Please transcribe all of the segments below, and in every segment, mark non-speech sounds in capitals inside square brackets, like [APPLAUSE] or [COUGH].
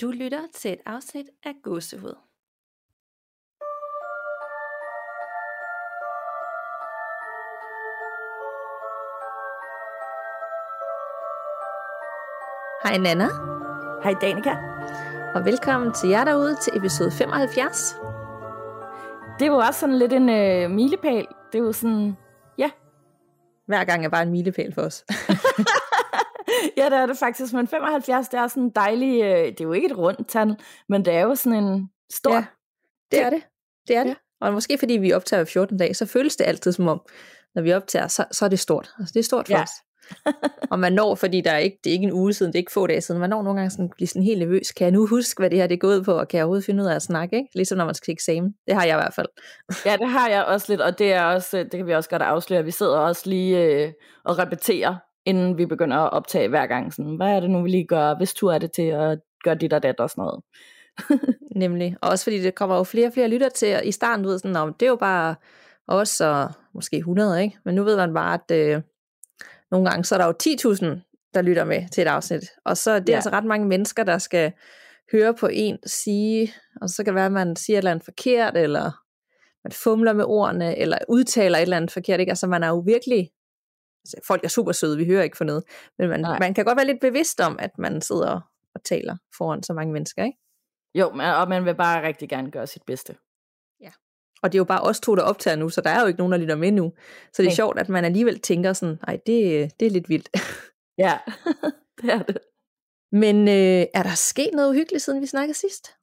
Du lytter til et afsnit af Gåsehud. Hej Nana, Hej Danika. og velkommen til jer derude til episode 75. Det jo også sådan lidt en øh, milepæl. Det er jo sådan, ja. Hver gang er bare en milepæl for os. [LAUGHS] [LAUGHS] ja, det er det faktisk. Men 75, det er sådan en dejlig, øh, det er jo ikke et rundt tal, men det er jo sådan en stor... Ja, det er det. Det er det. Ja. Og måske fordi vi optager 14 dage, så føles det altid som om, når vi optager, så, så er det stort. Altså det er stort for Ja. os. og man når, fordi der er ikke, det er ikke en uge siden, det er ikke få dage siden, man når nogle gange sådan, blive sådan helt nervøs. Kan jeg nu huske, hvad det her det er gået på, og kan jeg overhovedet finde ud af at snakke? Ikke? Ligesom når man skal til eksamen. Det har jeg i hvert fald. [LAUGHS] Ja, det har jeg også lidt, og det er også, øh, det kan vi også godt afsløre. Vi sidder også lige øh, og repeterer, inden vi begynder at optage hver gang. Sådan, hvad er det nu, vi lige gør? Hvis tur er det til at gøre dit og dat og sådan noget. [LAUGHS] Nemlig. Og også fordi det kommer jo flere og flere lytter til, og i starten ved sådan, om det er jo bare os og måske 100, ikke? Men nu ved man bare, at øh, nogle gange, så er der jo 10.000, der lytter med til et afsnit. Og så er det. Ja. altså ret mange mennesker, der skal høre på en sige, og så kan det være, at man siger et eller andet forkert, eller man fumler med ordene, eller udtaler et eller andet forkert, ikke? Altså man er jo virkelig, altså folk er super søde, vi hører ikke for noget, men man, Nej. man kan godt være lidt bevidst om, at man sidder og taler foran så mange mennesker, ikke? Jo, og man vil bare rigtig gerne gøre sit bedste. Og det er jo bare os to, der optager nu, så der er jo ikke nogen, der lytter med nu. Så det er Nej. sjovt, at man alligevel tænker sådan, nej, det, det er lidt vildt. Ja, [LAUGHS] det er det. Men øh, er der sket noget uhyggeligt, siden vi snakkede sidst?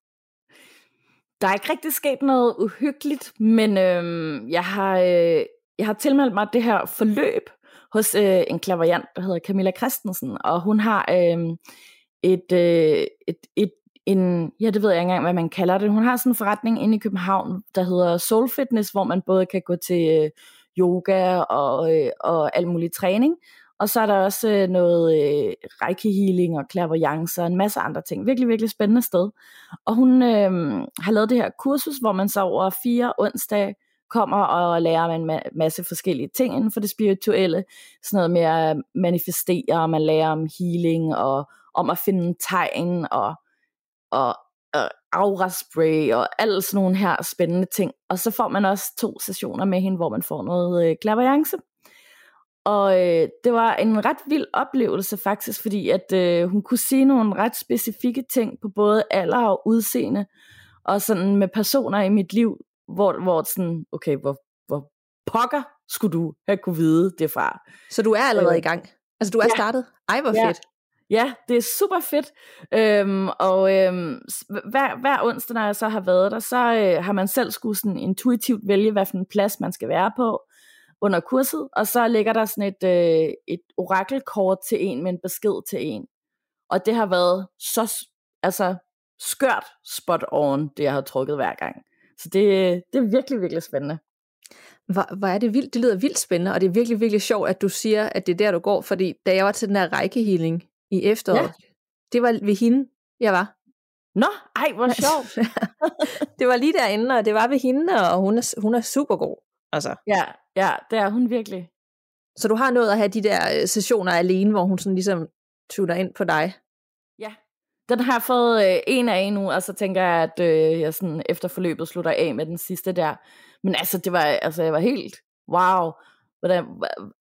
Der er ikke rigtig sket noget uhyggeligt, men øhm, jeg, har, øh, jeg har tilmeldt mig det her forløb hos øh, en klaverjant, der hedder Camilla Christensen, og hun har øh, et, øh, et, et, en, ja det ved jeg ikke engang, hvad man kalder det, hun har sådan en forretning inde i København, der hedder Soul Fitness, hvor man både kan gå til øh, yoga og, øh, og alt mulig træning, og så er der også øh, noget øh, reiki healing og clairvoyance og en masse andre ting. Virkelig, virkelig spændende sted. Og hun øh, har lavet det her kursus, hvor man så over fire onsdage kommer og lærer en masse forskellige ting inden for det spirituelle. Sådan noget med at manifestere, og man lærer om healing og om at finde tegn og, og, og aura spray og alle sådan nogle her spændende ting. Og så får man også to sessioner med hende, hvor man får noget øh, clairvoyance. Og øh, det var en ret vild oplevelse faktisk, fordi at øh, hun kunne sige nogle ret specifikke ting på både alder og udseende, og sådan med personer i mit liv, hvor, hvor sådan, okay, hvor, hvor pokker skulle du have kunne vide det fra? Så du er allerede Øh, i gang? Altså du er ja. startet? Ej, hvor Ja. fedt. Ja, det er super fedt. Øhm, og øhm, hver, hver onsdag, når jeg så har været der, så øh, har man selv skulle sådan intuitivt vælge, hvad for en plads man skal være på under kurset. Og så ligger der sådan et, øh, et orakelkort til en med en besked til en. Og det har været så altså, skørt spot on, det jeg har trukket hver gang. Så det, det er virkelig, virkelig spændende. Hvor, hvor er det vildt? Det lyder vildt spændende, og det er virkelig, virkelig sjovt, at du siger, at det er der, du går. Fordi da jeg var til den her rækkehealing i efteråret, Ja. det var ved hende, jeg var. Nå, ej, hvor [LAUGHS] sjovt. det var lige derinde, og det var ved hende, og hun er, hun er super god. Altså. Ja, ja, det er hun virkelig. Så du har nået at have de der øh, sessioner alene, hvor hun sådan ligesom tuner ind på dig. Den har fået øh, en af nu, og så tænker jeg, at øh, jeg sådan efter forløbet slutter af med den sidste der. Men altså, det var, altså, jeg var helt, wow, hvordan,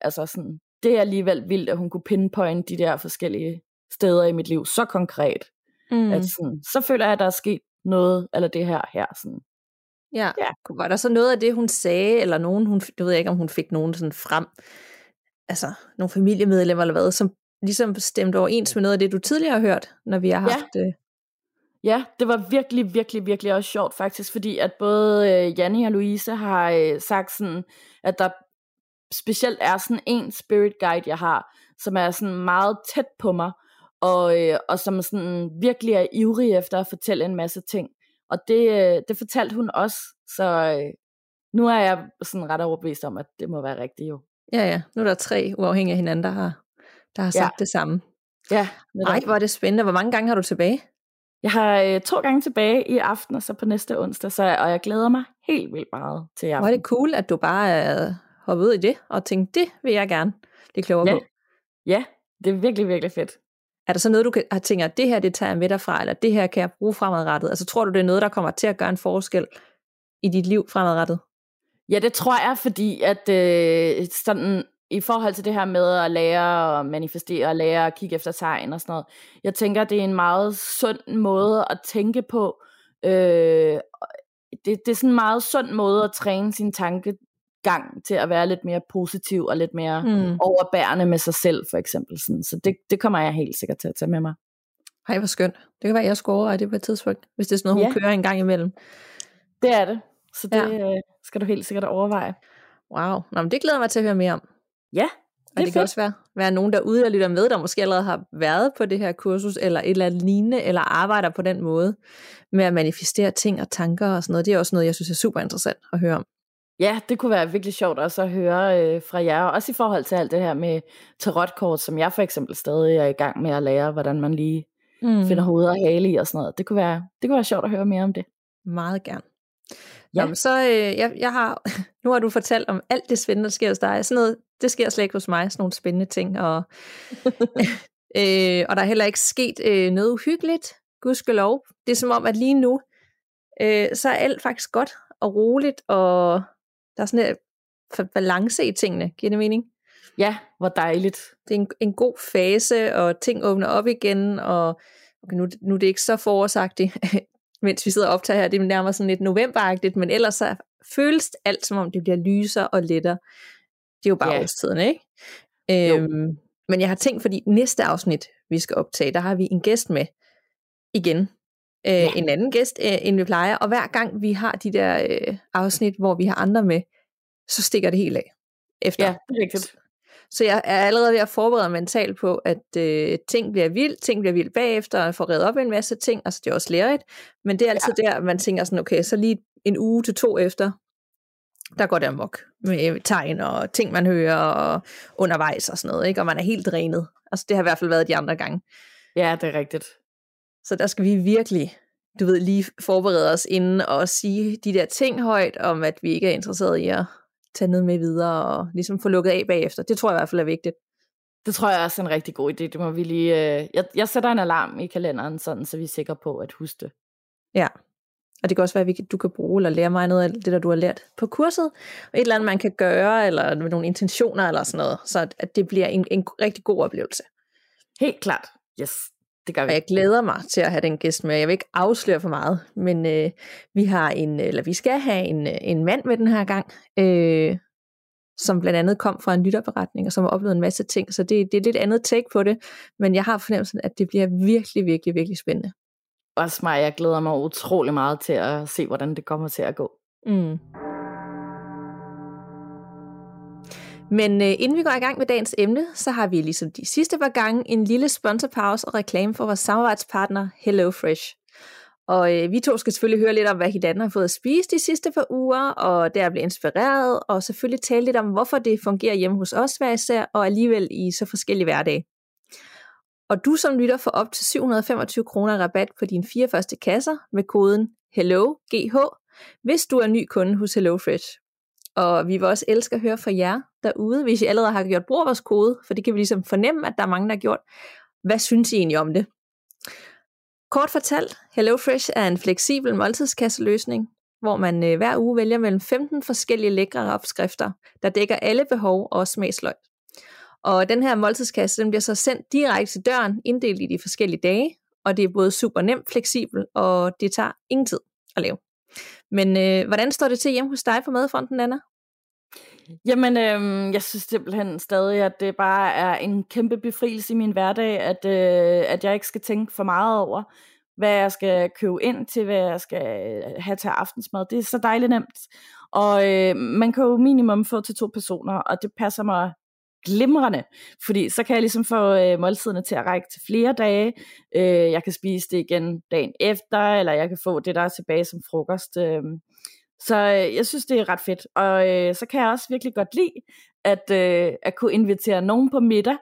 altså sådan, det er alligevel vildt, at hun kunne pinpointe de der forskellige steder i mit liv så konkret, mm. at sådan, så føler jeg, at der er sket noget, eller det her her, sådan. Ja. Ja. Var der så noget af det, hun sagde, eller nogen, hun, det ved jeg ikke, om hun fik nogen sådan frem, altså nogle familiemedlemmer eller hvad, som ligesom stemte overens med noget af det, du tidligere har hørt, når vi har Ja. haft det. Ja, det var virkelig, virkelig, virkelig også sjovt faktisk, fordi at både øh, Janne og Louise har øh, sagt sådan, at der specielt er sådan en spirit guide, jeg har, som er sådan meget tæt på mig, og, øh, og som sådan virkelig er ivrig efter at fortælle en masse ting. Og det, øh, det fortalte hun også, så øh, nu er jeg sådan ret overbevist om, at det må være rigtigt jo. Ja, ja. Nu er der tre uafhængige af hinanden, der har, der har Ja. sagt det samme. Ja, Nej, hvor er det spændende. Hvor mange gange har du tilbage? Jeg har øh, to gange tilbage i aften, og så på næste onsdag, så, og jeg glæder mig helt vildt meget til i Hvor aften. er det cool, at du bare er hoppet ud i det, og tænkte, det vil jeg gerne blive klogere Ja. på. Ja, det er virkelig, virkelig fedt. Er der så noget, du kan, har tænkt, at det her, det tager jeg med derfra, eller det her kan jeg bruge fremadrettet? Altså tror du, det er noget, der kommer til at gøre en forskel i dit liv fremadrettet? Ja, det tror jeg, fordi at øh, sådan, i forhold til det her med at lære at manifestere, og lære at kigge efter tegn og sådan noget, jeg tænker, det er en meget sund måde at tænke på. Øh, det, det er sådan en meget sund måde at træne sin tankegang til at være lidt mere positiv og lidt mere mm. overbærende med sig selv, for eksempel. Sådan. Så det, det kommer jeg helt sikkert til at tage med mig. Hej, hvor skønt. Det kan være, at jeg skulle overveje det på et tidspunkt, hvis det er sådan noget, hun ja. kører en gang imellem. Det er det. Så det ja. Øh, skal du helt sikkert overveje. Wow, Nå, men det glæder mig til at høre mere om. Ja, det, og det kan fedt. også være, være nogen derude, der lytter med, der måske allerede har været på det her kursus, eller et eller andet lignende, eller arbejder på den måde, med at manifestere ting og tanker og sådan noget. Det er også noget, jeg synes er super interessant at høre om. Ja, det kunne være virkelig sjovt også at høre øh, fra jer, også i forhold til alt det her med tarotkort, som jeg for eksempel stadig er i gang med at lære, hvordan man lige mm. finder hovedet og hale i og sådan noget. Det kunne, være, det kunne være sjovt at høre mere om det. Meget gerne. Ja. Jamen, så øh, jeg, jeg har, [LAUGHS] nu har du fortalt om alt det spændende, der sker hos dig. Sådan noget, det sker slet ikke hos mig, sådan nogle spændende ting. Og, [LAUGHS] [LAUGHS] øh, og der er heller ikke sket øh, noget uhyggeligt, gudskelov. Det er som om, at lige nu, øh, så er alt faktisk godt og roligt, og der er sådan en balance i tingene. Giver det mening? Ja, hvor dejligt. Det er en, en god fase, og ting åbner op igen, og okay, nu, nu er det ikke så forårsagtigt, mens vi sidder og optager her. Det er nærmere sådan lidt novemberagtigt, men ellers så føles alt, som om det bliver lysere og lettere. Det er jo bare yeah. årstiden, ikke? Øhm, men jeg har tænkt, fordi næste afsnit, vi skal optage, der har vi en gæst med igen. Øh, ja. En anden gæst, øh, end vi plejer. Og hver gang vi har de der øh, afsnit, hvor vi har andre med, så stikker det helt af. Efter. Ja, det er rigtigt. Så jeg er allerede ved at forberede mentalt på, at øh, ting bliver vildt, ting bliver vildt bagefter, og får reddet op en masse ting, altså det er også lærerigt, men det er altid ja. der, man tænker sådan, okay, så lige en uge til to efter, der går det amok med tegn og ting, man hører og undervejs og sådan noget, ikke? og man er helt drænet. Altså det har i hvert fald været de andre gange. Ja, det er rigtigt. Så der skal vi virkelig, du ved, lige forberede os inden og sige de der ting højt, om at vi ikke er interesseret i at tage noget med videre og ligesom få lukket af bagefter. Det tror jeg i hvert fald er vigtigt. Det tror jeg også er en rigtig god idé. Det må vi lige, øh... jeg, jeg sætter en alarm i kalenderen, sådan, så vi er sikre på at huske det. Ja, og det kan også være, at du kan bruge eller lære mig noget af det, der du har lært på kurset. Og et eller andet, man kan gøre, eller med nogle intentioner eller sådan noget, så at det bliver en, en rigtig god oplevelse. Helt klart. Yes, det gør vi. Og jeg glæder mig til at have den gæst med. Jeg vil ikke afsløre for meget, men øh, vi har en, eller vi skal have en, en mand med den her gang, øh, som blandt andet kom fra en lytterberetning, og som har oplevet en masse ting, så det, det er lidt andet take på det, men jeg har fornemmelsen, at det bliver virkelig, virkelig, virkelig spændende også mig, jeg glæder mig utrolig meget til at se, hvordan det kommer til at gå. Mm. Men øh, inden vi går i gang med dagens emne, så har vi ligesom de sidste par gange en lille sponsorpause og reklame for vores samarbejdspartner HelloFresh. Og øh, vi to skal selvfølgelig høre lidt om, hvad hinanden har fået at spise de sidste par uger, og der blive inspireret, og selvfølgelig tale lidt om, hvorfor det fungerer hjemme hos os hver især, og alligevel i så forskellige hverdage. Og du som lytter får op til 725 kroner rabat på dine fire første kasser med koden HELLOGH, hvis du er ny kunde hos HelloFresh. Og vi vil også elske at høre fra jer derude, hvis I allerede har gjort brug af vores kode, for det kan vi ligesom fornemme, at der er mange, der har gjort. Hvad synes I egentlig om det? Kort fortalt, HelloFresh er en fleksibel måltidskasseløsning, hvor man øh, hver uge vælger mellem 15 forskellige lækre opskrifter, der dækker alle behov og smagsløg. Og den her måltidskasse, den bliver så sendt direkte til døren, inddelt i de forskellige dage, og det er både super nemt, fleksibel, og det tager ingen tid at lave. Men øh, hvordan står det til hjemme hos dig på Madfronten, Anna? Jamen, øh, jeg synes simpelthen stadig, at det bare er en kæmpe befrielse i min hverdag, at, øh, at jeg ikke skal tænke for meget over, hvad jeg skal købe ind til, hvad jeg skal have til aftensmad. Det er så dejligt nemt. Og øh, man kan jo minimum få til to personer, og det passer mig glimrende, fordi så kan jeg ligesom få øh, måltiderne til at række til flere dage. Øh, jeg kan spise det igen dagen efter, eller jeg kan få det, der er tilbage som frokost. Øh. Så øh, jeg synes, det er ret fedt. Og øh, så kan jeg også virkelig godt lide, at, øh, at kunne invitere nogen på middag,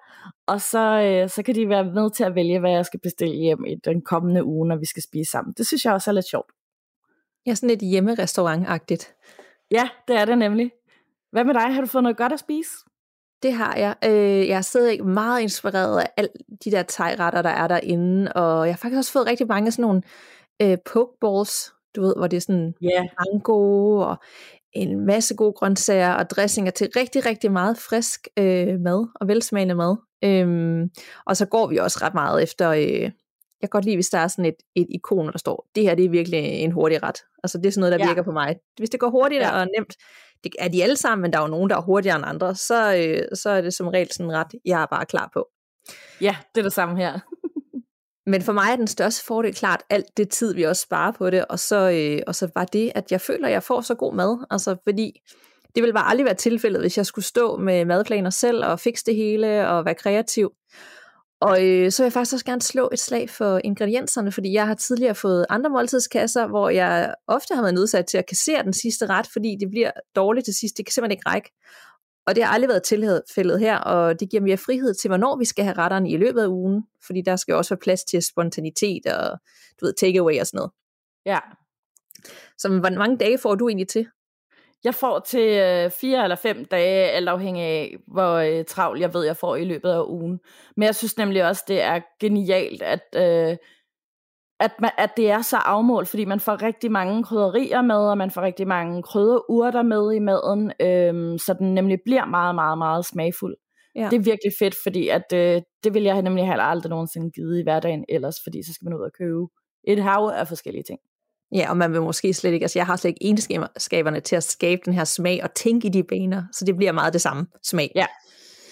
og så, øh, så kan de være med til at vælge, hvad jeg skal bestille hjem i den kommende uge, når vi skal spise sammen. Det synes jeg også er lidt sjovt. Ja, sådan lidt hjemmerestaurant-agtigt. Ja, det er det nemlig. Hvad med dig? Har du fået noget godt at spise? Det har jeg. Øh, jeg er stadig meget inspireret af alle de der thai-retter, der er derinde, og jeg har faktisk også fået rigtig mange sådan nogle øh, pokeballs, du ved, hvor det er sådan Ja, mango og en masse gode grøntsager og dressinger til rigtig, rigtig meget frisk øh, mad og velsmagende mad. Øhm, og så går vi også ret meget efter, øh, jeg kan godt lide, hvis der er sådan et, et ikon, der står, det her det er virkelig en hurtig ret. Altså det er sådan noget, der Ja. virker på mig. Hvis det går hurtigt Ja. og nemt, det er de alle sammen, men der er jo nogen, der er hurtigere end andre, så, øh, så er det som regel sådan ret, jeg er bare klar på. ja, det er det samme her. [LAUGHS] Men for mig er den største fordel klart alt det tid, vi også sparer på det, og så, øh, og så var det, at jeg føler, at jeg får så god mad. Altså fordi det ville bare aldrig være tilfældet, hvis jeg skulle stå med madplaner selv og fikse det hele og være kreativ. Og øh, så vil jeg faktisk også gerne slå et slag for ingredienserne, fordi jeg har tidligere fået andre måltidskasser, hvor jeg ofte har været nødsat til at kassere den sidste ret, fordi det bliver dårligt til sidst. Det kan simpelthen ikke række. Og det har aldrig været tilfældet her, og det giver mere frihed til, hvornår vi skal have retterne i løbet af ugen, fordi der skal også være plads til spontanitet og du ved, takeaway og sådan noget. Ja. Så hvor mange dage får du egentlig til? Jeg får til øh, fire eller fem dage, alt afhængig af, hvor øh, travlt jeg ved, jeg får i løbet af ugen. Men jeg synes nemlig også, det er genialt, at, øh, at, man, at det er så afmålt, fordi man får rigtig mange krydderier med, og man får rigtig mange krydderurter med i maden, øh, så den nemlig bliver meget, meget, meget smagfuld. Ja. Det er virkelig fedt, fordi at, øh, det vil jeg nemlig heller aldrig nogensinde givet i hverdagen ellers, fordi så skal man ud og købe et hav af forskellige ting. Ja, og man vil måske slet ikke, altså jeg har slet ikke egenskaberne til at skabe den her smag og tænke i de baner, så det bliver meget det samme smag. Ja.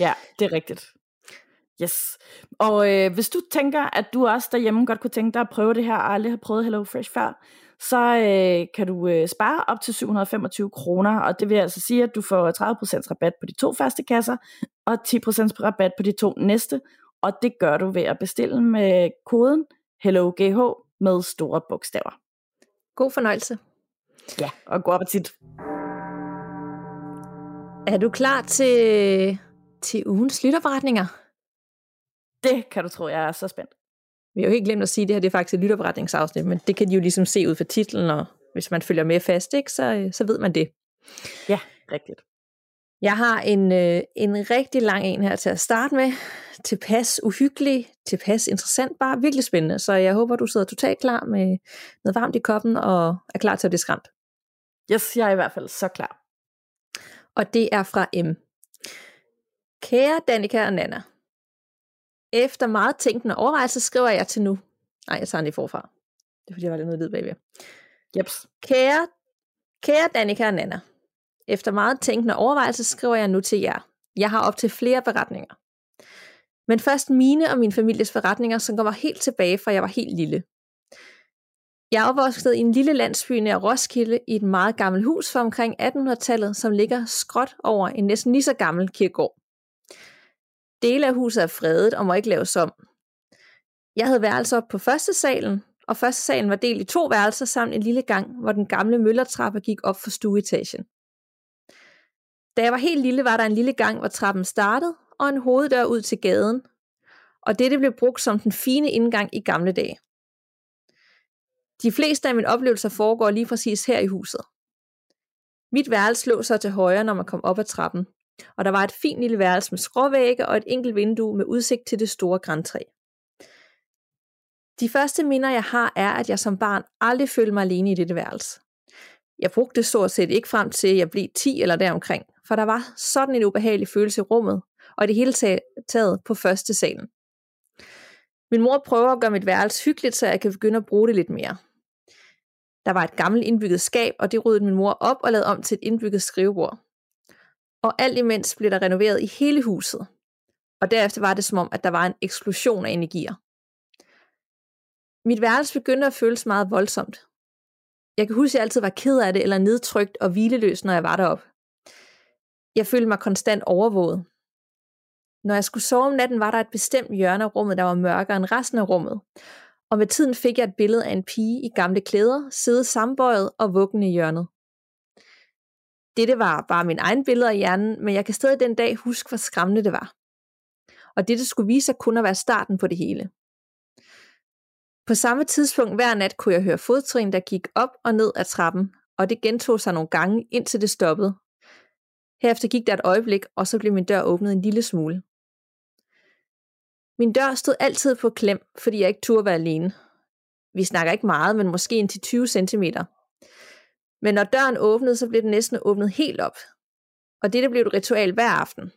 Ja, det er rigtigt. Yes. Og øh, hvis du tænker, at du også derhjemme godt kunne tænke dig at prøve det her, og aldrig har prøvet Hello Fresh før, så øh, kan du øh, spare op til 725 kroner, og det vil altså sige, at du får 30% rabat på de to første kasser, og 10% rabat på de to næste, og det gør du ved at bestille med koden HelloGH med store bogstaver. God fornøjelse. Ja, og god appetit. Er du klar til, til ugens lytterberetninger? Det kan du tro, jeg er så spændt. Vi har jo helt glemt at sige, at det her det er faktisk et lytterberetningsafsnit, men det kan de jo ligesom se ud fra titlen, og hvis man følger med fast, ikke, så, så ved man det. Ja, rigtigt. Jeg har en, øh, en rigtig lang en her til at starte med. Tilpas uhyggelig, tilpas interessant, bare virkelig spændende. Så jeg håber, du sidder totalt klar med noget varmt i koppen og er klar til at blive skræmt. Yes, jeg er i hvert fald så klar. Og det er fra M. Kære Danika og Nana. Efter meget tænkende overvejelse skriver jeg til nu. Nej, jeg tager den lige forfra. Det er fordi, jeg var lidt noget lyd bagved. Jeps. Kære, kære Danika og Nana. Efter meget tænkende overvejelse skriver jeg nu til jer. Jeg har op til flere beretninger. Men først mine og min families beretninger, som kommer helt tilbage fra jeg var helt lille. Jeg er opvokset i en lille landsby nær Roskilde i et meget gammelt hus fra omkring 1800-tallet, som ligger skråt over en næsten lige så gammel kirkegård. Dele af huset er fredet og må ikke laves om. Jeg havde værelser på første salen, og første salen var delt i to værelser samt en lille gang, hvor den gamle møllertrappe gik op for stueetagen. Da jeg var helt lille, var der en lille gang, hvor trappen startede, og en hoveddør ud til gaden, og dette blev brugt som den fine indgang i gamle dage. De fleste af mine oplevelser foregår lige præcis her i huset. Mit værelse lå så til højre, når man kom op ad trappen, og der var et fint lille værelse med skråvægge og et enkelt vindue med udsigt til det store græntræ. De første minder, jeg har, er, at jeg som barn aldrig følte mig alene i dette værelse. Jeg brugte det stort set ikke frem til, at jeg blev 10 eller deromkring, for der var sådan en ubehagelig følelse i rummet, og i det hele taget på første salen. Min mor prøver at gøre mit værelse hyggeligt, så jeg kan begynde at bruge det lidt mere. Der var et gammelt indbygget skab, og det ryddede min mor op og lavede om til et indbygget skrivebord. Og alt imens blev der renoveret i hele huset. Og derefter var det som om, at der var en eksplosion af energier. Mit værelse begyndte at føles meget voldsomt. Jeg kan huske, at jeg altid var ked af det eller nedtrykt og hvileløs, når jeg var deroppe. Jeg følte mig konstant overvåget. Når jeg skulle sove om natten, var der et bestemt hjørne af rummet, der var mørkere end resten af rummet. Og med tiden fik jeg et billede af en pige i gamle klæder, sidde sambøjet og vuggende i hjørnet. Dette var bare min egen billeder i hjernen, men jeg kan stadig den dag huske, hvor skræmmende det var. Og dette skulle vise sig kun at være starten på det hele. På samme tidspunkt hver nat kunne jeg høre fodtrin, der gik op og ned ad trappen, og det gentog sig nogle gange, indtil det stoppede. Herefter gik der et øjeblik, og så blev min dør åbnet en lille smule. Min dør stod altid på klem, fordi jeg ikke turde være alene. Vi snakker ikke meget, men måske en til 20 cm. Men når døren åbnede, så blev den næsten åbnet helt op. Og dette blev et ritual hver aften.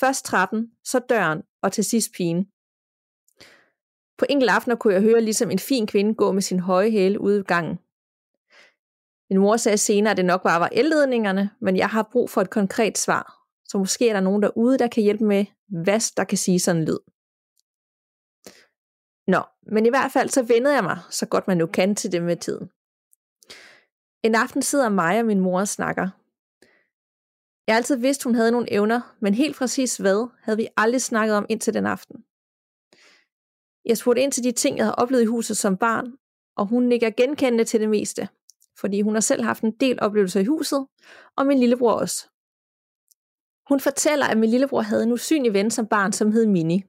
Først trappen, så døren, og til sidst pigen. På enkelte aftener kunne jeg høre ligesom en fin kvinde gå med sin høje hæle ude i gangen. Min mor sagde senere, at det nok bare var elledningerne, men jeg har brug for et konkret svar. Så måske er der nogen derude, der kan hjælpe med, hvad der kan sige sådan en lyd. Nå, men i hvert fald så vendede jeg mig, så godt man nu kan til det med tiden. En aften sidder mig og min mor og snakker. Jeg har altid vidst, hun havde nogle evner, men helt præcis hvad, havde vi aldrig snakket om indtil den aften. Jeg spurgte ind til de ting, jeg havde oplevet i huset som barn, og hun nikker genkendende til det meste, fordi hun har selv haft en del oplevelser i huset, og min lillebror også. Hun fortæller, at min lillebror havde en usynlig ven som barn, som hed Mini.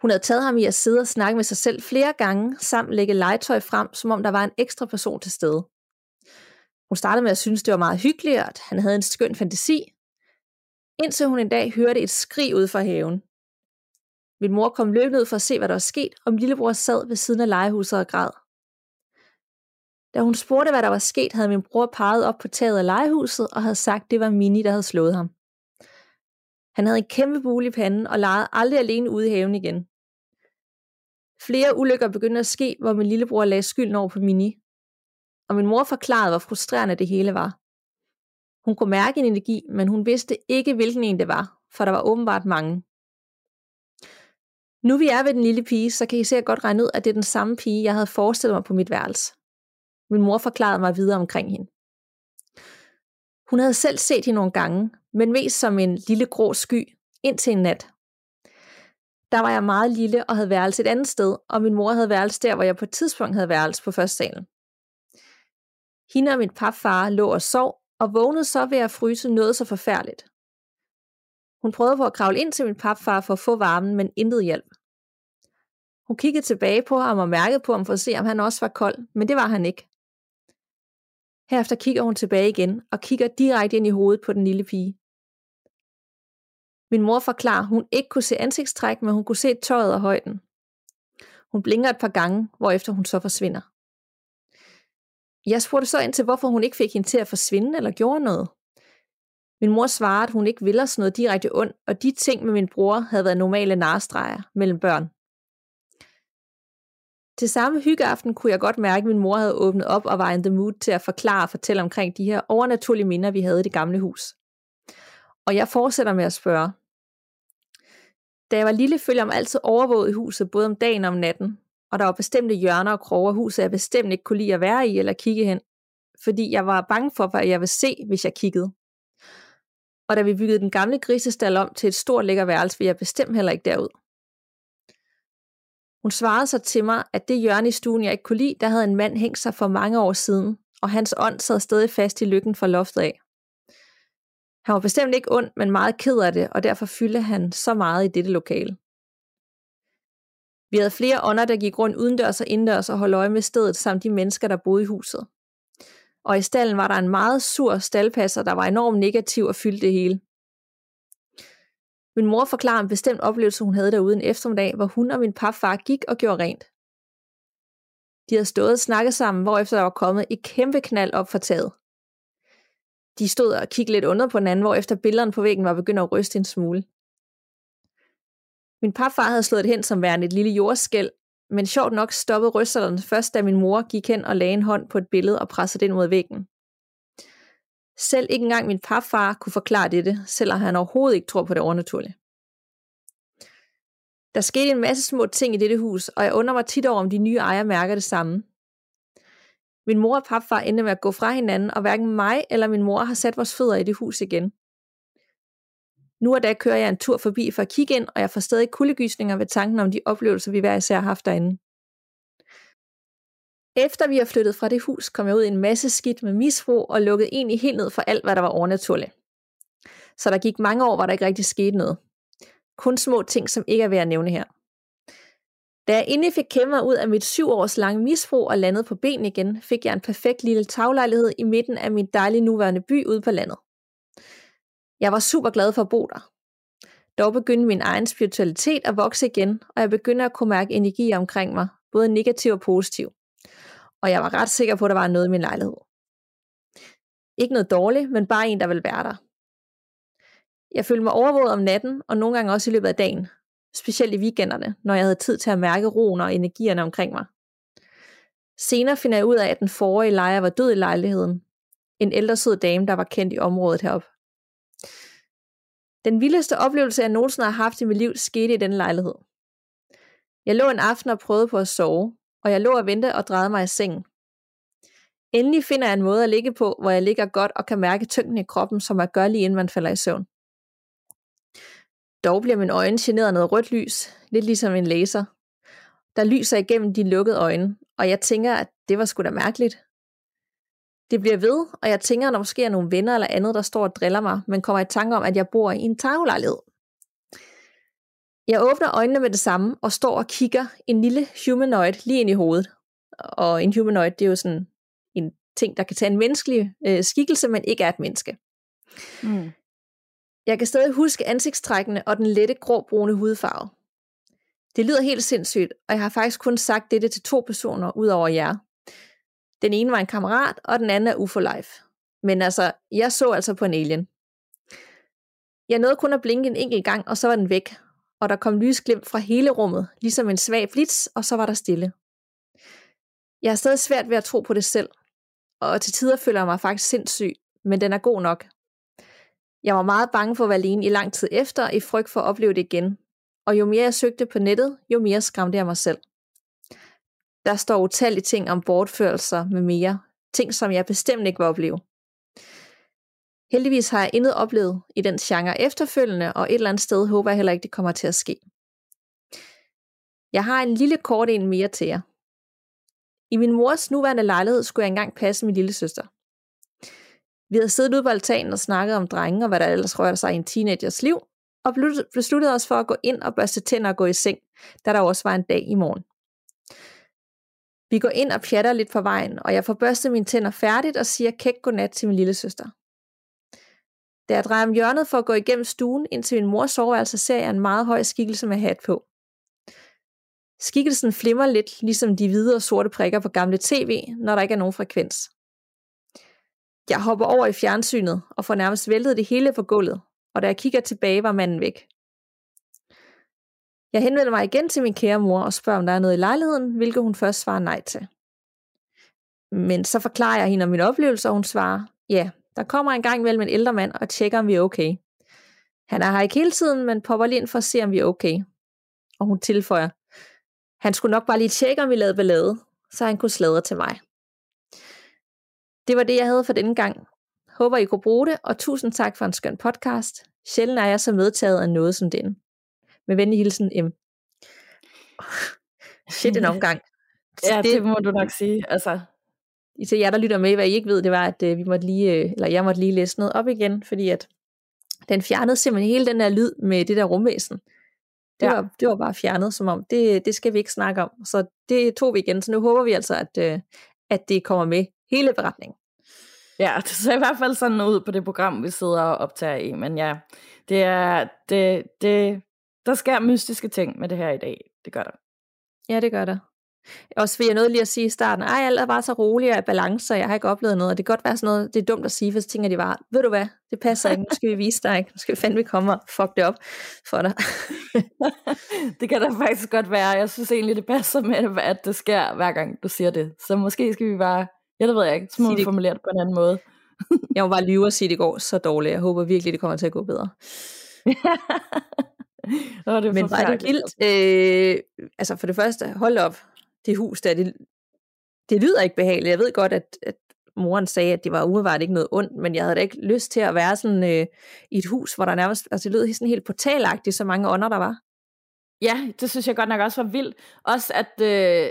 Hun havde taget ham i at sidde og snakke med sig selv flere gange, samt lægge legetøj frem, som om der var en ekstra person til stede. Hun startede med at synes, det var meget hyggeligt, at han havde en skøn fantasi, indtil hun en dag hørte et skrig ud fra haven. Min mor kom løbende ud for at se, hvad der var sket, og min lillebror sad ved siden af legehuset og græd. Da hun spurgte, hvad der var sket, havde min bror peget op på taget af legehuset og havde sagt, at det var Mini, der havde slået ham. Han havde en kæmpe bule i panden og legede aldrig alene ude i haven igen. Flere ulykker begyndte at ske, hvor min lillebror lagde skylden over på Mini. Og min mor forklarede, hvor frustrerende det hele var. Hun kunne mærke en energi, men hun vidste ikke, hvilken en det var, for der var åbenbart mange. Nu vi er ved den lille pige, så kan I sikkert godt regne ud, at det er den samme pige, jeg havde forestillet mig på mit værelse. Min mor forklarede mig videre omkring hende. Hun havde selv set hende nogle gange, men mest som en lille grå sky, indtil en nat. Der var jeg meget lille og havde værelse et andet sted, og min mor havde værelse der, hvor jeg på et tidspunkt havde værelse på første salen. Hende og min papfar lå og sov, og vågnede så ved at fryse noget så forfærdeligt. Hun prøvede på at kravle ind til min papfar for at få varmen, men intet hjælp. Hun kiggede tilbage på ham og mærkede på ham for at se, om han også var kold, men det var han ikke. Herefter kigger hun tilbage igen og kigger direkte ind i hovedet på den lille pige. Min mor forklarer, at hun ikke kunne se ansigtstræk, men hun kunne se tøjet og højden. Hun blinker et par gange, hvorefter hun så forsvinder. Jeg spurgte så ind til, hvorfor hun ikke fik hende til at forsvinde eller gjorde noget. Min mor svarede, at hun ikke ville os noget direkte ondt, og de ting med min bror havde været normale narstreger mellem børn. Til samme hyggeaften kunne jeg godt mærke, at min mor havde åbnet op og var in the mood til at forklare og fortælle omkring de her overnaturlige minder, vi havde i det gamle hus. Og jeg fortsætter med at spørge. Da jeg var lille, følte jeg mig altid overvåget i huset, både om dagen og om natten. Og der var bestemte hjørner og kroge af huset, jeg bestemt ikke kunne lide at være i eller kigge hen. Fordi jeg var bange for, hvad jeg ville se, hvis jeg kiggede. Og da vi byggede den gamle grisestal om til et stort lækker værelse, ville jeg bestemt heller ikke derud. Hun svarede så til mig, at det hjørne i stuen, jeg ikke kunne lide, der havde en mand hængt sig for mange år siden, og hans ånd sad stadig fast i lykken fra loftet af. Han var bestemt ikke ond, men meget ked af det, og derfor fyldte han så meget i dette lokale. Vi havde flere ånder, der gik rundt udendørs og indendørs og holdt øje med stedet, samt de mennesker, der boede i huset. Og i stallen var der en meget sur staldpasser, der var enormt negativ og fyldte det hele. Min mor forklarer en bestemt oplevelse, hun havde derude en eftermiddag, hvor hun og min papfar gik og gjorde rent. De havde stået og snakket sammen, hvorefter der var kommet et kæmpe knald op for taget. De stod og kiggede lidt under på hinanden, hvor efter billederne på væggen var begyndt at ryste en smule. Min papfar havde slået det hen som værende et lille jordskæl, men sjovt nok stoppede rysterne først, da min mor gik hen og lagde en hånd på et billede og pressede det ind mod væggen. Selv ikke engang min farfar kunne forklare dette, selvom han overhovedet ikke tror på det overnaturlige. Der skete en masse små ting i dette hus, og jeg undrer mig tit over, om de nye ejere mærker det samme. Min mor og papfar endte med at gå fra hinanden, og hverken mig eller min mor har sat vores fødder i det hus igen. Nu og da kører jeg en tur forbi for at kigge ind, og jeg får stadig kuldegysninger ved tanken om de oplevelser, vi hver især har haft derinde. Efter vi har flyttet fra det hus, kom jeg ud i en masse skidt med misbrug og lukkede egentlig helt ned for alt, hvad der var overnaturligt. Så der gik mange år, hvor der ikke rigtig skete noget. Kun små ting, som ikke er ved at nævne her. Da jeg endelig fik kæmpet mig ud af mit syv års lange misbrug og landede på ben igen, fik jeg en perfekt lille taglejlighed i midten af min dejlige nuværende by ude på landet. Jeg var super glad for at bo der. Dog begyndte min egen spiritualitet at vokse igen, og jeg begyndte at kunne mærke energi omkring mig, både negativ og positiv. Og jeg var ret sikker på, at der var noget i min lejlighed. Ikke noget dårligt, men bare en, der ville være der. Jeg følte mig overvåget om natten, og nogle gange også i løbet af dagen. Specielt i weekenderne, når jeg havde tid til at mærke roen og energierne omkring mig. Senere finder jeg ud af, at den forrige lejer var død i lejligheden. En ældre sød dame, der var kendt i området herop. Den vildeste oplevelse, jeg nogensinde har haft i mit liv, skete i den lejlighed. Jeg lå en aften og prøvede på at sove, og jeg lå og ventede og drejede mig i sengen. Endelig finder jeg en måde at ligge på, hvor jeg ligger godt og kan mærke tyngden i kroppen, som at gøre lige inden man falder i søvn. Dog bliver min øjne generet af noget rødt lys, lidt ligesom en laser. Der lyser igennem de lukkede øjne, og jeg tænker, at det var sgu da mærkeligt. Det bliver ved, og jeg tænker, at der måske er nogle venner eller andet, der står og driller mig, men kommer i tanke om, at jeg bor i en taglejlighed. Jeg åbner øjnene med det samme og står og kigger en lille humanoid lige ind i hovedet. Og en humanoid, det er jo sådan en ting, der kan tage en menneskelig øh, skikkelse, men ikke er et menneske. Mm. Jeg kan stadig huske ansigtstrækkene og den lette grå-brune hudfarve. Det lyder helt sindssygt, og jeg har faktisk kun sagt dette til to personer ud over jer. Den ene var en kammerat, og den anden er UFO Life. Men altså, jeg så altså på en alien. Jeg nåede kun at blinke en enkelt gang, og så var den væk, og der kom lysglimt fra hele rummet, ligesom en svag blitz, og så var der stille. Jeg er stadig svært ved at tro på det selv, og til tider føler jeg mig faktisk sindssyg, men den er god nok. Jeg var meget bange for at være alene i lang tid efter, i frygt for at opleve det igen, og jo mere jeg søgte på nettet, jo mere skræmte jeg mig selv. Der står utallige ting om bortførelser med mere, ting som jeg bestemt ikke vil opleve. Heldigvis har jeg intet oplevet i den genre efterfølgende, og et eller andet sted håber jeg heller ikke, det kommer til at ske. Jeg har en lille kort en mere til jer. I min mors nuværende lejlighed skulle jeg engang passe min lille søster. Vi havde siddet ude på altanen og snakket om drenge og hvad der ellers rørte sig i en teenagers liv, og besluttede os for at gå ind og børste tænder og gå i seng, da der også var en dag i morgen. Vi går ind og pjatter lidt på vejen, og jeg får børstet mine tænder færdigt og siger kæk godnat til min lille søster. Da jeg drejer om hjørnet for at gå igennem stuen ind til min mors soveværelse, ser jeg en meget høj skikkelse med hat på. Skikkelsen flimmer lidt, ligesom de hvide og sorte prikker på gamle tv, når der ikke er nogen frekvens. Jeg hopper over i fjernsynet og får nærmest væltet det hele på gulvet, og da jeg kigger tilbage, var manden væk. Jeg henvender mig igen til min kære mor og spørger, om der er noget i lejligheden, hvilket hun først svarer nej til. Men så forklarer jeg hende om min oplevelse, og hun svarer, ja, der kommer en gang mellem en ældre mand og tjekker, om vi er okay. Han er her ikke hele tiden, men popper lige ind for at se, om vi er okay. Og hun tilføjer, han skulle nok bare lige tjekke, om vi lavede ballade, så han kunne sladre til mig. Det var det, jeg havde for denne gang. Håber, I kunne bruge det, og tusind tak for en skøn podcast. Sjældent er jeg så medtaget af noget som den. Med venlig hilsen, M. Shit en omgang. ja, det, det må du nok sige. Altså. I til jer, der lytter med, hvad I ikke ved, det var, at øh, vi måtte lige, øh, eller jeg måtte lige læse noget op igen, fordi at den fjernede simpelthen hele den der lyd med det der rumvæsen. Det, ja. var, det var bare fjernet, som om, det, det skal vi ikke snakke om. Så det tog vi igen, så nu håber vi altså, at, øh, at det kommer med hele beretningen. Ja, [LAUGHS] det ser i hvert fald sådan ud på det program, vi sidder og optager i. Men ja, det er, det, det, der sker mystiske ting med det her i dag. Det gør der. Ja, det gør der. Også vil jeg noget lige at sige i starten, ej, alt er bare så rolig og balance, og jeg har ikke oplevet noget, og det kan godt være sådan noget, det er dumt at sige, hvis tænker de bare, ved du hvad, det passer ikke, nu skal vi vise dig, ikke? nu skal vi fandme komme og fuck det op for dig. [LAUGHS] det kan da faktisk godt være, jeg synes egentlig, det passer med, at det sker, hver gang du siger det, så måske skal vi bare Ja, det ved jeg ikke. Så må vi formulere det på en anden måde. [LAUGHS] jeg må bare lyve og sige, at det går så dårligt. Jeg håber virkelig, det kommer til at gå bedre. [LAUGHS] oh, det Men var det vildt. Øh, altså for det første, hold op. Det hus der, det, det lyder ikke behageligt. Jeg ved godt, at, at moren sagde, at det var umiddelbart ikke noget ondt, men jeg havde da ikke lyst til at være sådan øh, i et hus, hvor der nærmest, altså det lød sådan helt portalagtigt, så mange ånder der var. Ja, det synes jeg godt nok også var vildt. Også at, øh,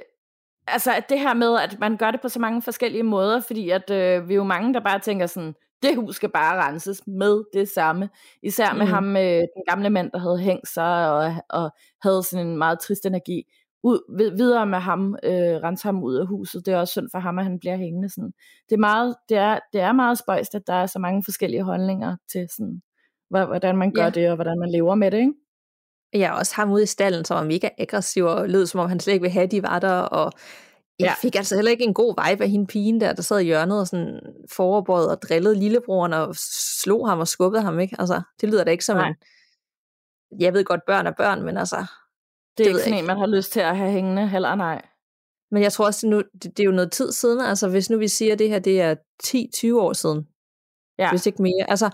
altså at det her med, at man gør det på så mange forskellige måder, fordi at øh, vi er jo mange, der bare tænker sådan, det hus skal bare renses med det samme. Især med mm. ham, øh, den gamle mand, der havde hængt sig og, og havde sådan en meget trist energi. Ud, videre med ham, øh, rense ham ud af huset. Det er også synd for ham, at han bliver hængende. Sådan. Det, er meget, det, er, det er meget spøjst, at der er så mange forskellige holdninger til sådan, hvordan man gør ja. det, og hvordan man lever med det, ikke? Jeg også ham ude i stallen, som var mega aggressiv, og lød som om han slet ikke ville have, de var der, og jeg ja. fik altså heller ikke en god vibe af hende pigen der, der sad i hjørnet og sådan forbøjet og drillede lillebroren og slog ham og skubbede ham, ikke? Altså, det lyder da ikke som Nej. en... Jeg ved godt, børn er børn, men altså... Det er det ikke sådan en, man har lyst til at have hængende, heller nej. Men jeg tror også, nu, det, det er jo noget tid siden, altså hvis nu vi siger, at det her det er 10-20 år siden, ja. hvis ikke mere. Altså,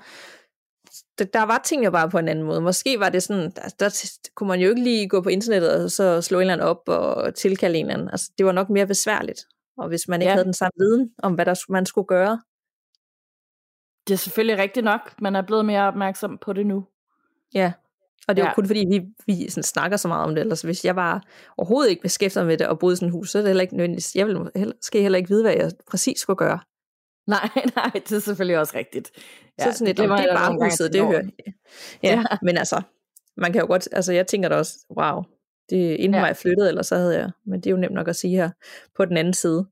der, der var ting jo bare på en anden måde. Måske var det sådan, der, der kunne man jo ikke lige gå på internettet og så slå en eller anden op og tilkalde en eller anden. Altså, det var nok mere besværligt. Og hvis man ikke ja. havde den samme viden om, hvad der, man skulle gøre. Det er selvfølgelig rigtigt nok. Man er blevet mere opmærksom på det nu. Ja, og det er ja. jo kun fordi, vi, vi sådan snakker så meget om det. Ellers hvis jeg bare overhovedet ikke beskæftiger med det og boede i sådan et hus, så er det heller ikke nødvendigt. Jeg vil heller, skal heller ikke vide, hvad jeg præcis skulle gøre. Nej, [LAUGHS] nej, det er selvfølgelig også rigtigt. Ja, så sådan et, det, det er bare huset, det hører ja, ja, men altså, man kan jo godt, altså jeg tænker da også, wow, det inden ja. jeg flyttede, eller så havde jeg, men det er jo nemt nok at sige her på den anden side.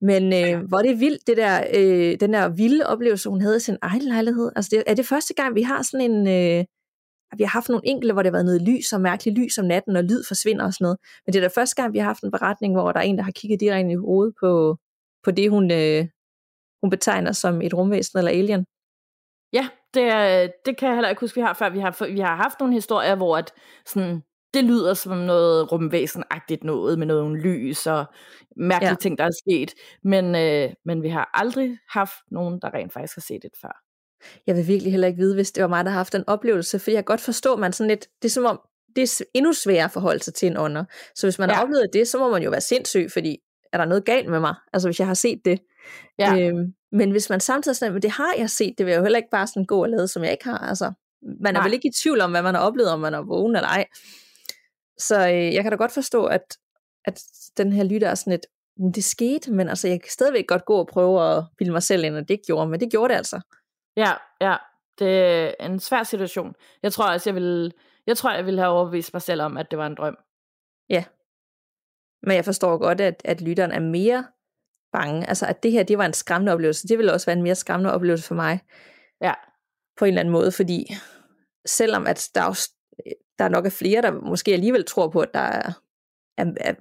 Men øh, ja. hvor det vildt, det der, øh, den der vilde oplevelse, hun havde i sin egen lejlighed. Altså det, er det første gang, vi har sådan en, øh, vi har haft nogle enkelte, hvor det har været noget lys og mærkeligt lys om natten, og lyd forsvinder og sådan noget. Men det er da første gang, vi har haft en beretning, hvor der er en, der har kigget direkte i hovedet på, på det, hun, øh, hun betegner som et rumvæsen eller alien. Ja, det, det kan jeg heller ikke huske, vi har før. Vi har, vi har haft nogle historier, hvor at sådan, det lyder som noget rumvæsenagtigt noget, med noget lys og mærkelige ja. ting, der er sket. Men, øh, men vi har aldrig haft nogen, der rent faktisk har set det før. Jeg vil virkelig heller ikke vide, hvis det var mig, der har haft den oplevelse, for jeg kan godt forstå, at man sådan lidt, det er som om, det er endnu sværere at forholde sig til en ånder. Så hvis man ja. har oplevet det, så må man jo være sindssyg, fordi er der noget galt med mig? Altså hvis jeg har set det. Ja. Øhm, men hvis man samtidig sådan, men det har jeg set, det vil jeg jo heller ikke bare sådan gå og lade, som jeg ikke har. Altså, man er Nej. vel ikke i tvivl om, hvad man har oplevet, om man er vågen eller ej. Så øh, jeg kan da godt forstå, at, at den her lytter er sådan et, det skete, men altså, jeg kan stadigvæk godt gå og prøve at bilde mig selv ind, at det ikke gjorde, men det gjorde det altså. Ja, ja, det er en svær situation. Jeg tror også, jeg vil, jeg tror, jeg ville have overbevist mig selv om, at det var en drøm. Ja, men jeg forstår godt, at, at lytteren er mere bange. Altså, at det her, det var en skræmmende oplevelse. Det ville også være en mere skræmmende oplevelse for mig. Ja. På en eller anden måde, fordi selvom at der, er, der nok er flere, der måske alligevel tror på, at der er, er, er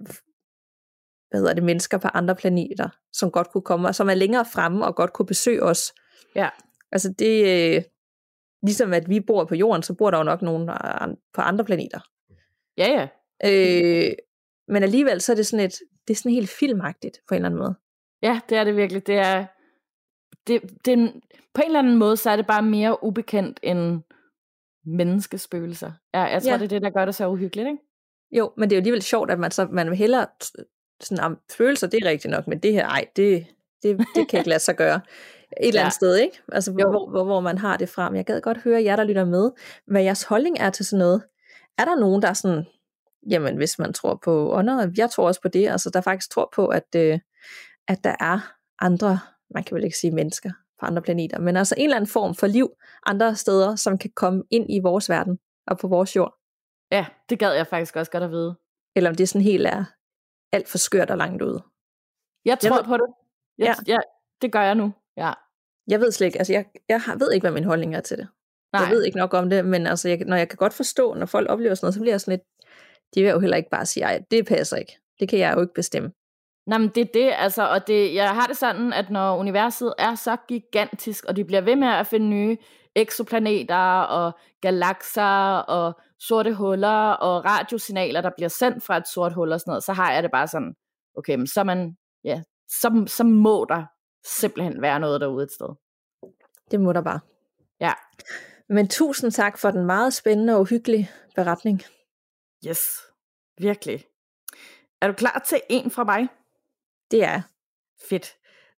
hvad hedder det, mennesker på andre planeter, som godt kunne komme, og som er længere fremme og godt kunne besøge os. Ja. Altså det, øh, ligesom at vi bor på jorden, så bor der jo nok nogen på andre planeter. Ja, ja. Øh, men alligevel så er det sådan et, det er sådan helt filmagtigt på en eller anden måde. Ja, det er det virkelig. Det er, det, det, på en eller anden måde, så er det bare mere ubekendt end menneskespøgelser. Ja, jeg tror, ja. det er det, der gør det så uhyggeligt, ikke? Jo, men det er jo alligevel sjovt, at man, så, man vil hellere sådan, om følelser, det er rigtigt nok, men det her, ej, det, det, det kan ikke lade sig gøre. Et eller andet sted, ikke? Altså, hvor, hvor, hvor man har det frem. Jeg gad godt høre jer, der lytter med, hvad jeres holdning er til sådan noget. Er der nogen, der er sådan, jamen hvis man tror på ånder, jeg tror også på det, altså der faktisk tror på, at, øh, at der er andre, man kan vel ikke sige mennesker på andre planeter, men altså en eller anden form for liv andre steder, som kan komme ind i vores verden og på vores jord. Ja, det gad jeg faktisk også godt at vide. Eller om det sådan helt er alt for skørt og langt ude. Jeg tror jeg ved, på det. Jeg, ja. ja, det gør jeg nu. Ja. Jeg ved slet ikke, altså jeg, jeg ved ikke, hvad min holdning er til det. Nej. Jeg ved ikke nok om det, men altså, jeg, når jeg kan godt forstå, når folk oplever sådan noget, så bliver jeg sådan lidt, de vil jo heller ikke bare sige, ej, det passer ikke. Det kan jeg jo ikke bestemme. Nej, men det er det, altså, og det, jeg har det sådan, at når universet er så gigantisk, og de bliver ved med at finde nye eksoplaneter og galakser og sorte huller og radiosignaler, der bliver sendt fra et sort hul og sådan noget, så har jeg det bare sådan, okay, men så, man, ja, så, så må der simpelthen være noget derude et sted. Det må der bare. Ja. Men tusind tak for den meget spændende og uhyggelige beretning. Yes, virkelig. Er du klar til en fra mig? Det er Fedt.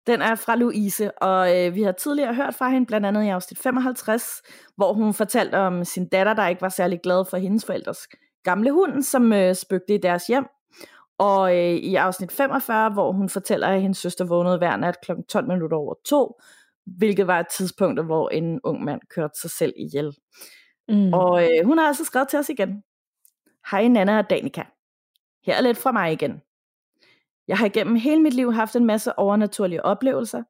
Den er fra Louise, og øh, vi har tidligere hørt fra hende, blandt andet i afsnit 55, hvor hun fortalte om sin datter, der ikke var særlig glad for hendes forældres gamle hund, som øh, spøgte i deres hjem. Og øh, i afsnit 45, hvor hun fortæller, at hendes søster vågnede hver nat kl. 12 minutter over to, hvilket var et tidspunkt, hvor en ung mand kørte sig selv ihjel. Mm. Og øh, hun har altså skrevet til os igen. Hej Nana og Danika. Her er lidt fra mig igen. Jeg har igennem hele mit liv haft en masse overnaturlige oplevelser,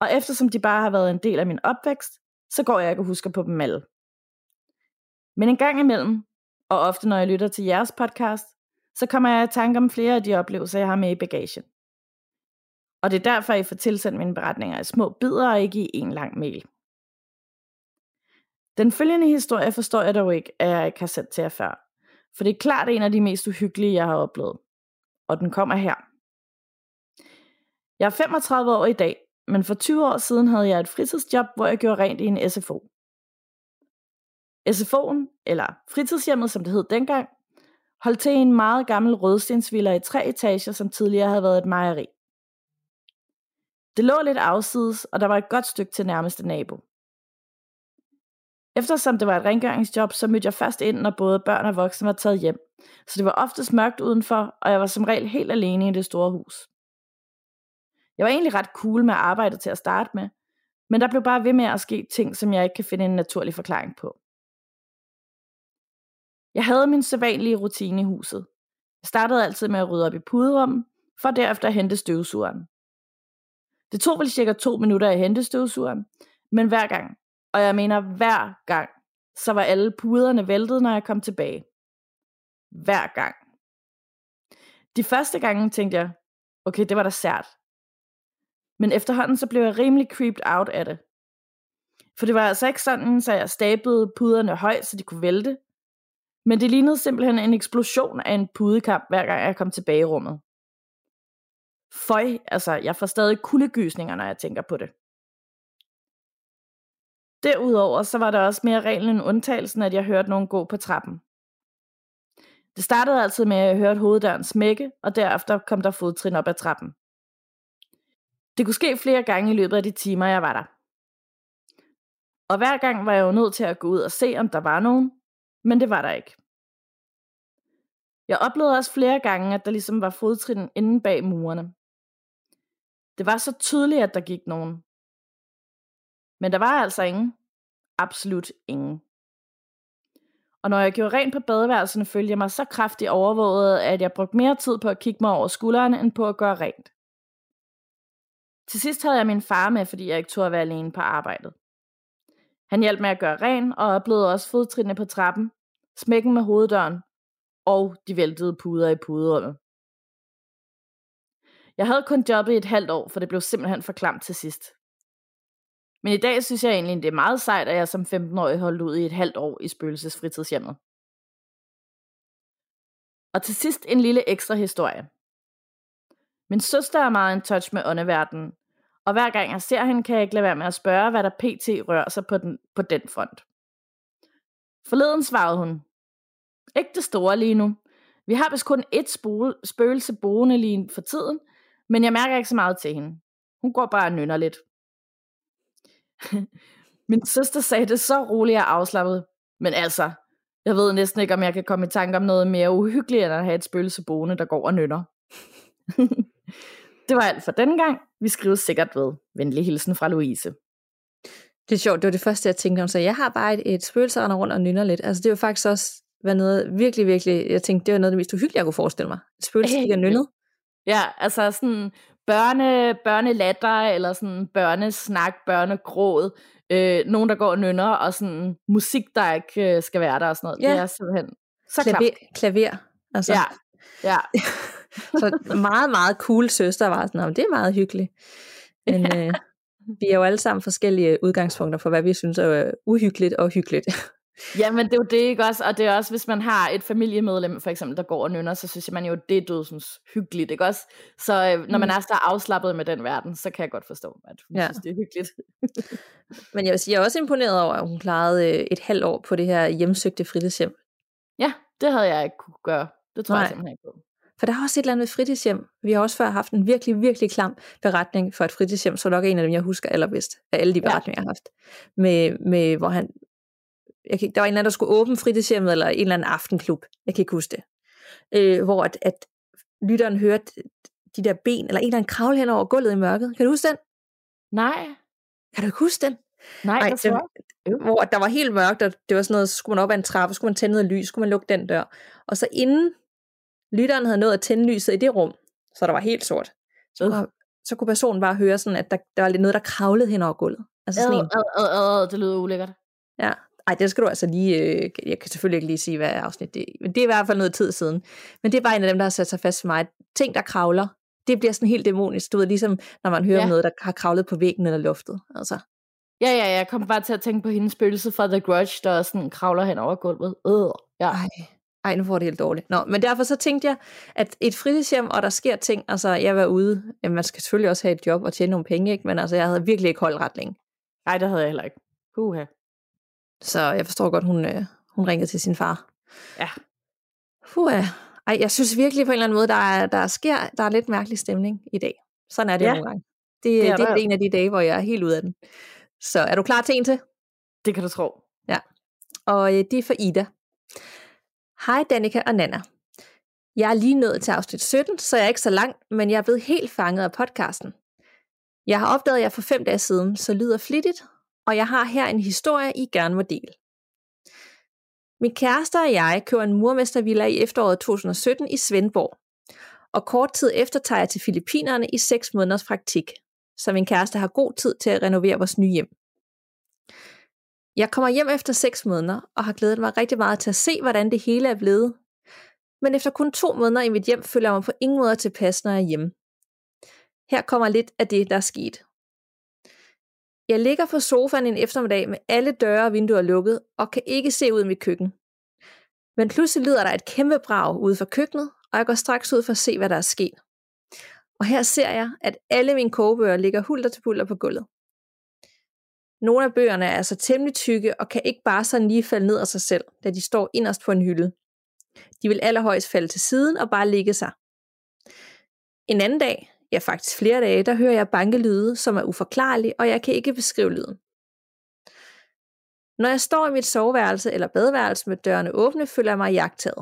og eftersom de bare har været en del af min opvækst, så går jeg ikke og husker på dem alle. Men en gang imellem, og ofte når jeg lytter til jeres podcast, så kommer jeg i tanke om flere af de oplevelser, jeg har med i bagagen. Og det er derfor, I får tilsendt mine beretninger i små bidder og ikke i en lang mail. Den følgende historie forstår jeg dog ikke, at jeg ikke har sendt til jer før. For det er klart en af de mest uhyggelige, jeg har oplevet. Og den kommer her. Jeg er 35 år i dag, men for 20 år siden havde jeg et fritidsjob, hvor jeg gjorde rent i en SFO. SFO'en, eller fritidshjemmet som det hed dengang, holdt til en meget gammel rødstensvilla i tre etager, som tidligere havde været et mejeri. Det lå lidt afsides, og der var et godt stykke til nærmeste nabo. Eftersom det var et rengøringsjob, så mødte jeg først ind, når både børn og voksne var taget hjem. Så det var ofte mørkt udenfor, og jeg var som regel helt alene i det store hus. Jeg var egentlig ret cool med arbejdet til at starte med, men der blev bare ved med at ske ting, som jeg ikke kan finde en naturlig forklaring på. Jeg havde min sædvanlige rutine i huset. Jeg startede altid med at rydde op i puderummet, for derefter at hente støvsugeren. Det tog vel cirka to minutter at hente støvsugeren, men hver gang, og jeg mener hver gang, så var alle puderne væltet, når jeg kom tilbage. Hver gang. De første gange tænkte jeg, okay, det var da sært. Men efterhånden så blev jeg rimelig creeped out af det. For det var altså ikke sådan, så jeg stablede puderne højt, så de kunne vælte. Men det lignede simpelthen en eksplosion af en pudekamp, hver gang jeg kom tilbage i rummet. Føj, altså jeg får stadig kuldegysninger, når jeg tænker på det. Derudover så var der også mere reglen end undtagelsen, at jeg hørte nogen gå på trappen. Det startede altid med, at jeg hørte hoveddøren smække, og derefter kom der fodtrin op ad trappen. Det kunne ske flere gange i løbet af de timer, jeg var der. Og hver gang var jeg jo nødt til at gå ud og se, om der var nogen, men det var der ikke. Jeg oplevede også flere gange, at der ligesom var fodtrin inde bag murene. Det var så tydeligt, at der gik nogen. Men der var altså ingen. Absolut ingen. Og når jeg gjorde rent på badeværelserne, følte jeg mig så kraftigt overvåget, at jeg brugte mere tid på at kigge mig over skuldrene, end på at gøre rent. Til sidst havde jeg min far med, fordi jeg ikke turde at være alene på arbejdet. Han hjalp med at gøre ren, og oplevede også fodtrinene på trappen, smækken med hoveddøren, og de væltede puder i puderummet. Jeg havde kun jobbet i et halvt år, for det blev simpelthen for klamt til sidst. Men i dag synes jeg egentlig, det er meget sejt, at jeg som 15-årig holdt ud i et halvt år i spøgelsesfritidshjemmet. Og til sidst en lille ekstra historie. Min søster er meget en touch med åndeverdenen, og hver gang jeg ser hende, kan jeg ikke lade være med at spørge, hvad der pt. rører sig på den, på den front. Forleden svarede hun, ikke det store lige nu. Vi har vist kun ét spøgelse boende lige for tiden, men jeg mærker ikke så meget til hende. Hun går bare og nynner lidt. [LAUGHS] Min søster sagde det så roligt og afslappet, men altså, jeg ved næsten ikke, om jeg kan komme i tanke om noget mere uhyggeligt, end at have et spøgelse boende, der går og nynner. [LAUGHS] det var alt for denne gang. Vi skriver sikkert ved. Venlig hilsen fra Louise. Det er sjovt, det var det første, jeg tænkte om. Så jeg har bare et, et spøgelse, der rundt og nynner lidt. Altså det var faktisk også været noget virkelig, virkelig, jeg tænkte, det var noget af det mest uhyggelige, jeg kunne forestille mig. Et spøgelse, der nynnet. Ja, altså sådan børne, børnelatter, eller sådan børnesnak, børnegråd, øh, nogen, der går og nynner, og sådan musik, der ikke øh, skal være der og sådan noget. Ja. Det er simpelthen så klaver, klaver. Altså. Ja, ja. [LAUGHS] så meget, meget cool søster var sådan, det er meget hyggeligt. Men ja. øh, vi er jo alle sammen forskellige udgangspunkter for, hvad vi synes er uhyggeligt og hyggeligt. Jamen det er jo det, ikke også? Og det er også, hvis man har et familiemedlem, for eksempel, der går og nynner, så synes man jo, det er dødsens hyggeligt, ikke også? Så øh, når man mm. er så afslappet med den verden, så kan jeg godt forstå, at hun ja. synes, det er hyggeligt. [LAUGHS] Men jeg vil sige, jeg er også imponeret over, at hun klarede øh, et halvt år på det her hjemsøgte fritidshjem. Ja, det havde jeg ikke kunne gøre. Det tror Nej. jeg simpelthen ikke på. For der er også et eller andet fritidshjem. Vi har også før haft en virkelig, virkelig klam beretning for et fritidshjem, så nok en af dem, jeg husker allerbedst af alle de beretninger, ja. jeg har haft. Med, med, hvor han jeg kan, der var en eller anden, der skulle åbne fritidshjemmet, eller en eller anden aftenklub, jeg kan ikke huske det, øh, hvor at, at lytteren hørte de der ben, eller en eller anden kravle hen over gulvet i mørket. Kan du huske den? Nej. Kan du ikke huske den? Nej, Nej det, det, hvor der var helt mørkt, og det var sådan noget, skulle man op ad en trappe, skulle man tænde noget lys, skulle man lukke den dør. Og så inden lytteren havde nået at tænde lyset i det rum, så der var helt sort, så, kunne, så kunne personen bare høre sådan, at der, der var lidt noget, der kravlede hen over gulvet. Altså sådan en. Ad, ad, ad, det lyder ulækkert. Ja, ej, det skal du altså lige, øh, jeg kan selvfølgelig ikke lige sige, hvad afsnit det er, men det er i hvert fald noget tid siden. Men det er bare en af dem, der har sat sig fast for mig. Ting, der kravler, det bliver sådan helt dæmonisk, du ved, ligesom når man hører ja. om noget, der har kravlet på væggen eller luftet. Altså. Ja, ja, jeg kom bare til at tænke på hendes spøgelse fra The Grudge, der sådan kravler hen over gulvet. Øh, ja. Ej, ej, nu får det helt dårligt. Nå, men derfor så tænkte jeg, at et fritidshjem, og der sker ting, altså jeg var ude, jamen, man skal selvfølgelig også have et job og tjene nogle penge, ikke? men altså jeg havde virkelig ikke holdt ret længe. Nej, det havde jeg heller ikke. Huha. Så jeg forstår godt, hun, øh, hun ringede til sin far. Ja. Puha. Ej, jeg synes virkelig på en eller anden måde, der, er, der sker, der er lidt mærkelig stemning i dag. Sådan er det ja. nogle gange. Det, det, er, det er en af de dage, hvor jeg er helt ude af den. Så er du klar til en til? Det kan du tro. Ja. Og øh, det er for Ida. Hej Danika og Nana. Jeg er lige nået til afsnit 17, så jeg er ikke så langt, men jeg er blevet helt fanget af podcasten. Jeg har opdaget jer for fem dage siden, så lyder flittigt, og jeg har her en historie, I gerne må dele. Min kæreste og jeg kører en murmestervilla i efteråret 2017 i Svendborg, og kort tid efter tager jeg til Filippinerne i 6 måneders praktik, så min kæreste har god tid til at renovere vores nye hjem. Jeg kommer hjem efter 6 måneder og har glædet mig rigtig meget til at se, hvordan det hele er blevet. Men efter kun to måneder i mit hjem føler jeg mig på ingen måde tilpas, når jeg er hjemme. Her kommer lidt af det, der er sket. Jeg ligger på sofaen en eftermiddag med alle døre og vinduer lukket og kan ikke se ud i mit køkken. Men pludselig lyder der et kæmpe brag ude for køkkenet, og jeg går straks ud for at se, hvad der er sket. Og her ser jeg, at alle mine kogebøger ligger hulter til bulter på gulvet. Nogle af bøgerne er altså temmelig tykke og kan ikke bare sådan lige falde ned af sig selv, da de står inderst på en hylde. De vil allerhøjst falde til siden og bare ligge sig. En anden dag, ja faktisk flere dage, der hører jeg bankelyde, som er uforklarlig, og jeg kan ikke beskrive lyden. Når jeg står i mit soveværelse eller badeværelse med dørene åbne, føler jeg mig jagtet.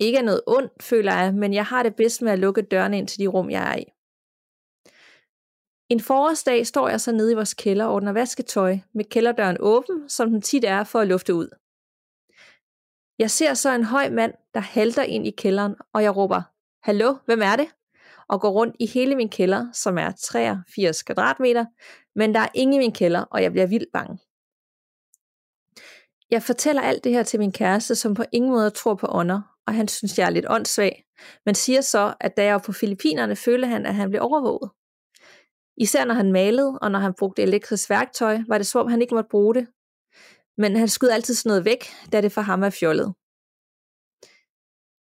Ikke er noget ondt, føler jeg, men jeg har det bedst med at lukke dørene ind til de rum, jeg er i. En forårsdag står jeg så nede i vores kælder og ordner vasketøj med kælderdøren åben, som den tit er for at lufte ud. Jeg ser så en høj mand, der halter ind i kælderen, og jeg råber, Hallo, hvem er det? Og går rundt i hele min kælder, som er 83 kvadratmeter, men der er ingen i min kælder, og jeg bliver vildt bange. Jeg fortæller alt det her til min kæreste, som på ingen måde tror på ånder, og han synes, jeg er lidt åndssvag, men siger så, at da jeg var på Filippinerne, følte han, at han blev overvåget. Især når han malede, og når han brugte elektrisk værktøj, var det som om han ikke måtte bruge det. Men han skød altid sådan noget væk, da det for ham er fjollet.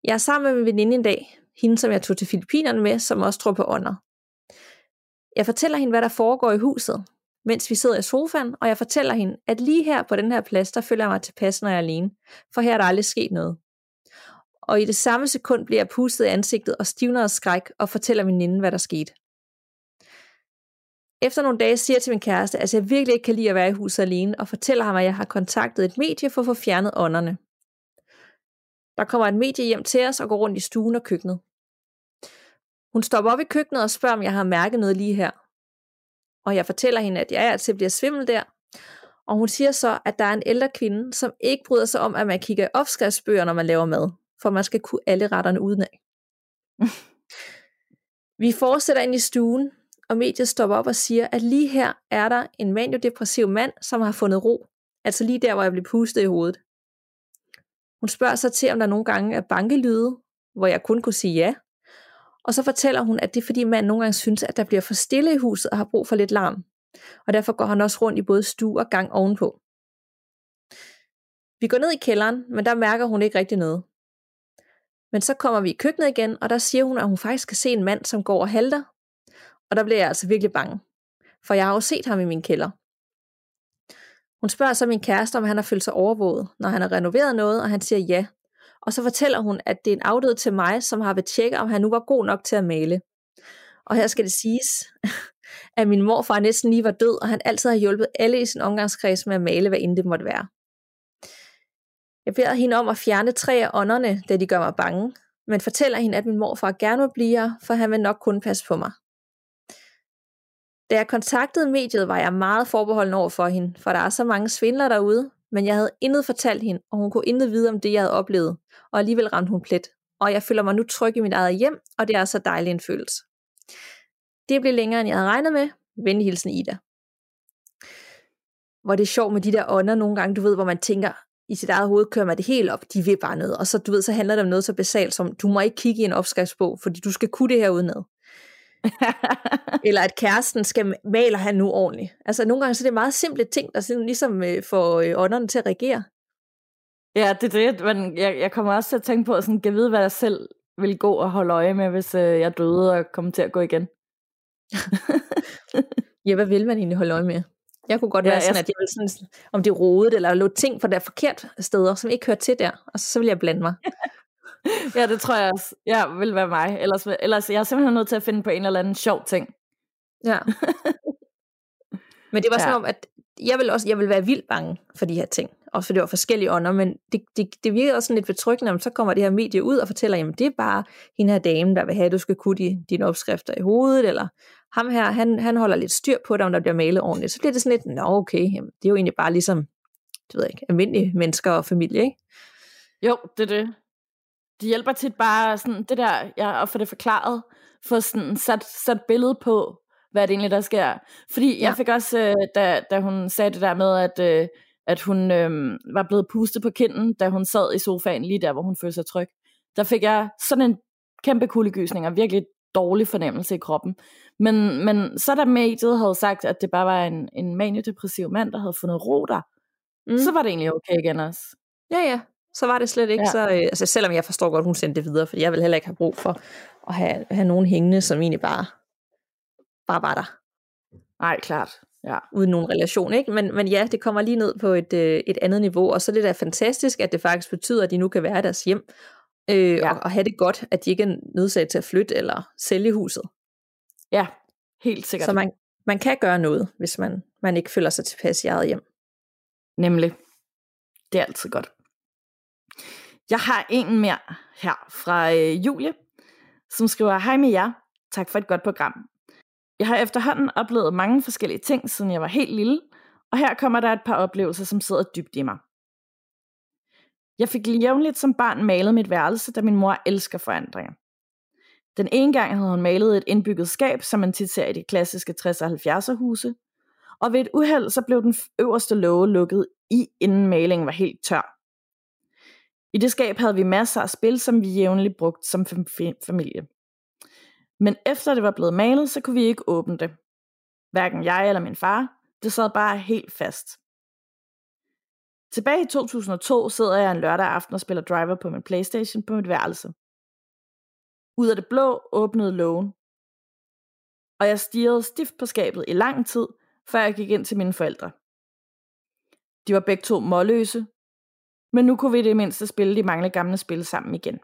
Jeg er sammen med min veninde en dag, hende som jeg tog til Filippinerne med, som også tror på ånder. Jeg fortæller hende, hvad der foregår i huset, mens vi sidder i sofaen, og jeg fortæller hende, at lige her på den her plads, der føler jeg mig tilpas, når jeg er alene, for her er der aldrig sket noget. Og i det samme sekund bliver jeg pustet i ansigtet og stivner af skræk og fortæller min veninde, hvad der skete. Efter nogle dage siger jeg til min kæreste, at jeg virkelig ikke kan lide at være i huset alene, og fortæller ham, at jeg har kontaktet et medie for at få fjernet ånderne. Der kommer et medie hjem til os og går rundt i stuen og køkkenet. Hun stopper op i køkkenet og spørger, om jeg har mærket noget lige her. Og jeg fortæller hende, at jeg altid bliver svimmel der. Og hun siger så, at der er en ældre kvinde, som ikke bryder sig om, at man kigger i opskriftsbøger, når man laver mad. For man skal kunne alle retterne udenad. [LAUGHS] Vi fortsætter ind i stuen, og mediet stopper op og siger, at lige her er der en maniodepressiv mand, som har fundet ro. Altså lige der, hvor jeg blev pustet i hovedet. Hun spørger så til, om der nogle gange er bankelyde, hvor jeg kun kunne sige ja. Og så fortæller hun, at det er fordi manden nogle gange synes, at der bliver for stille i huset og har brug for lidt larm. Og derfor går han også rundt i både stue og gang ovenpå. Vi går ned i kælderen, men der mærker hun ikke rigtig noget. Men så kommer vi i køkkenet igen, og der siger hun, at hun faktisk kan se en mand, som går og halter, og der blev jeg altså virkelig bange. For jeg har jo set ham i min kælder. Hun spørger så min kæreste, om han har følt sig overvåget, når han har renoveret noget, og han siger ja. Og så fortæller hun, at det er en afdød til mig, som har ved tjekke, om han nu var god nok til at male. Og her skal det siges, [LAUGHS] at min morfar næsten lige var død, og han altid har hjulpet alle i sin omgangskreds med at male, hvad end det måtte være. Jeg beder hende om at fjerne tre af ånderne, da de gør mig bange, men fortæller hende, at min morfar gerne vil blive her, for han vil nok kun passe på mig. Da jeg kontaktede mediet, var jeg meget forbeholden over for hende, for der er så mange svindlere derude, men jeg havde intet fortalt hende, og hun kunne intet vide om det, jeg havde oplevet, og alligevel ramte hun plet. Og jeg føler mig nu tryg i mit eget hjem, og det er så dejlig en følelse. Det blev længere, end jeg havde regnet med. Venlig hilsen Ida. hvor det er sjovt med de der ånder nogle gange, du ved, hvor man tænker, i sit eget hoved kører man det helt op, de vil bare noget, og så, du ved, så handler det om noget så basalt som, du må ikke kigge i en opskriftsbog, fordi du skal kunne det her udenad. [LAUGHS] Eller at kæresten skal male han nu ordentligt. Altså nogle gange så er det meget simple ting, der sådan, ligesom øh, får øh, ånderne til at reagere. Ja, det er det, men jeg, jeg kommer også til at tænke på, sådan, jeg ved, hvad jeg selv vil gå og holde øje med, hvis øh, jeg døde og kommer til at gå igen. [LAUGHS] ja, hvad vil man egentlig holde øje med? Jeg kunne godt ja, være sådan, jeg... at jeg ville sådan, om det rodet, eller lå ting på der forkert steder, som ikke hører til der, og så vil jeg blande mig. [LAUGHS] [LAUGHS] ja, det tror jeg også. Ja, vil være mig. Ellers, ellers jeg er simpelthen nødt til at finde på en eller anden sjov ting. Ja. [LAUGHS] Men det var ja. sådan om, at jeg vil også jeg vil være vildt bange for de her ting. Også for det var forskellige ånder, men det, det, det virker også sådan lidt betryggende, at så kommer det her medie ud og fortæller, jamen det er bare hende her dame, der vil have, at du skal kunne de, dine opskrifter i hovedet, eller ham her, han, han holder lidt styr på det, om der bliver malet ordentligt. Så bliver det sådan lidt, nå okay, jamen, det er jo egentlig bare ligesom, du ved ikke, almindelige mennesker og familie, ikke? Jo, det er det. De hjælper til bare sådan, det der, ja, at få det forklaret, få sådan sat, sat billede på, hvad det egentlig der sker. Fordi ja. jeg fik også, øh, da, da hun sagde det der med, at, øh, at hun øh, var blevet pustet på kinden, da hun sad i sofaen lige der, hvor hun følte sig tryg. Der fik jeg sådan en kæmpe kuldegysning og virkelig dårlig fornemmelse i kroppen. Men, men så da mediet havde sagt, at det bare var en, en maniodepressiv mand, der havde fundet ro der, mm. så var det egentlig okay igen også. Ja, ja. Så var det slet ikke ja. så... Øh, altså selvom jeg forstår godt, hun sendte det videre, for jeg vil heller ikke have brug for at have, have nogen hængende, som egentlig bare, bare var der. Nej, klart. Ja. Uden nogen relation, ikke? Men, men ja, det kommer lige ned på et, øh, et andet niveau, og så er det da fantastisk, at det faktisk betyder, at de nu kan være i deres hjem, øh, ja. og, og have det godt, at de ikke er nødsaget til at flytte eller sælge huset. Ja, helt sikkert. Så man, man kan gøre noget, hvis man, man ikke føler sig tilpas i eget hjem. Nemlig. Det er altid godt. Jeg har en mere her fra øh, Julie, som skriver, Hej med jer, tak for et godt program. Jeg har efterhånden oplevet mange forskellige ting, siden jeg var helt lille, og her kommer der et par oplevelser, som sidder dybt i mig. Jeg fik jævnligt som barn malet mit værelse, da min mor elsker forandringer. Den ene gang havde hun malet et indbygget skab, som man tit ser i de klassiske 60'er og 70'er huse, og ved et uheld så blev den øverste låge lukket i, inden malingen var helt tør. I det skab havde vi masser af spil, som vi jævnligt brugte som familie. Men efter det var blevet malet, så kunne vi ikke åbne det. Hverken jeg eller min far. Det sad bare helt fast. Tilbage i 2002 sidder jeg en lørdag aften og spiller driver på min Playstation på mit værelse. Ud af det blå åbnede lågen. Og jeg stirrede stift på skabet i lang tid, før jeg gik ind til mine forældre. De var begge to målløse, men nu kunne vi det mindste spille de mange gamle spil sammen igen.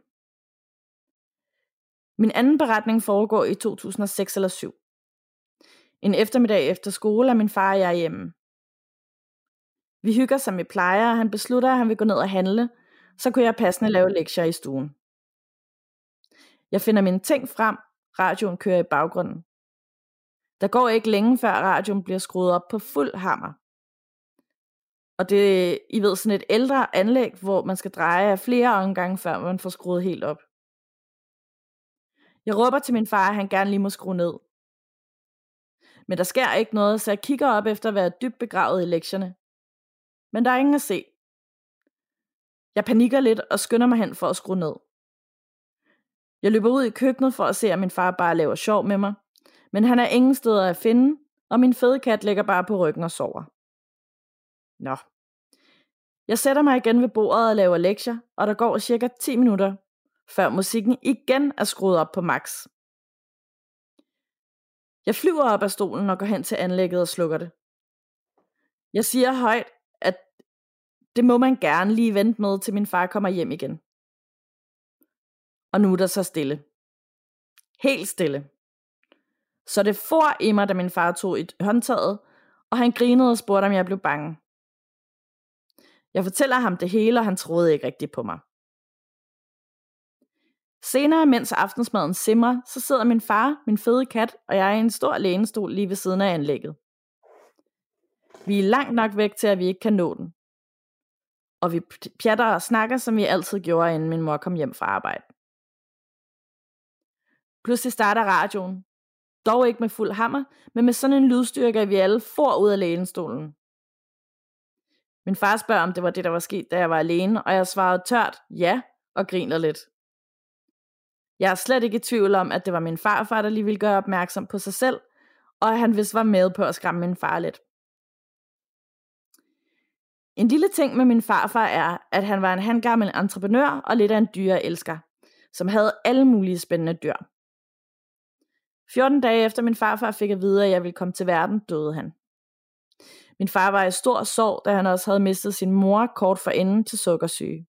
Min anden beretning foregår i 2006 eller 7. En eftermiddag efter skole er min far og jeg hjemme. Vi hygger som vi plejer, og han beslutter, at han vil gå ned og handle, så kunne jeg passende lave lektier i stuen. Jeg finder mine ting frem, radioen kører i baggrunden. Der går ikke længe før radioen bliver skruet op på fuld hammer. Og det, I ved, sådan et ældre anlæg, hvor man skal dreje flere omgange, før man får skruet helt op. Jeg råber til min far, at han gerne lige må skrue ned. Men der sker ikke noget, så jeg kigger op efter at være dybt begravet i lektierne. Men der er ingen at se. Jeg panikker lidt og skynder mig hen for at skrue ned. Jeg løber ud i køkkenet for at se, at min far bare laver sjov med mig. Men han er ingen steder at finde, og min fede kat ligger bare på ryggen og sover. Nå. Jeg sætter mig igen ved bordet og laver lektier, og der går cirka 10 minutter, før musikken igen er skruet op på max. Jeg flyver op af stolen og går hen til anlægget og slukker det. Jeg siger højt, at det må man gerne lige vente med, til min far kommer hjem igen. Og nu er der så stille. Helt stille. Så det for i mig, da min far tog et håndtaget, og han grinede og spurgte, om jeg blev bange. Jeg fortæller ham det hele, og han troede ikke rigtigt på mig. Senere, mens aftensmaden simmer, så sidder min far, min fede kat og jeg i en stor lænestol lige ved siden af anlægget. Vi er langt nok væk til, at vi ikke kan nå den. Og vi pjatter og snakker, som vi altid gjorde, inden min mor kom hjem fra arbejde. Pludselig starter radioen. Dog ikke med fuld hammer, men med sådan en lydstyrke, at vi alle får ud af lænestolen. Min far spørger, om det var det, der var sket, da jeg var alene, og jeg svarede tørt ja og griner lidt. Jeg er slet ikke i tvivl om, at det var min farfar, der lige ville gøre opmærksom på sig selv, og at han vist var med på at skræmme min far lidt. En lille ting med min farfar er, at han var en handgammel entreprenør og lidt af en dyre elsker, som havde alle mulige spændende dyr. 14 dage efter min farfar fik at vide, at jeg ville komme til verden, døde han. Min far var i stor sorg, da han også havde mistet sin mor kort for enden til sukkersyge.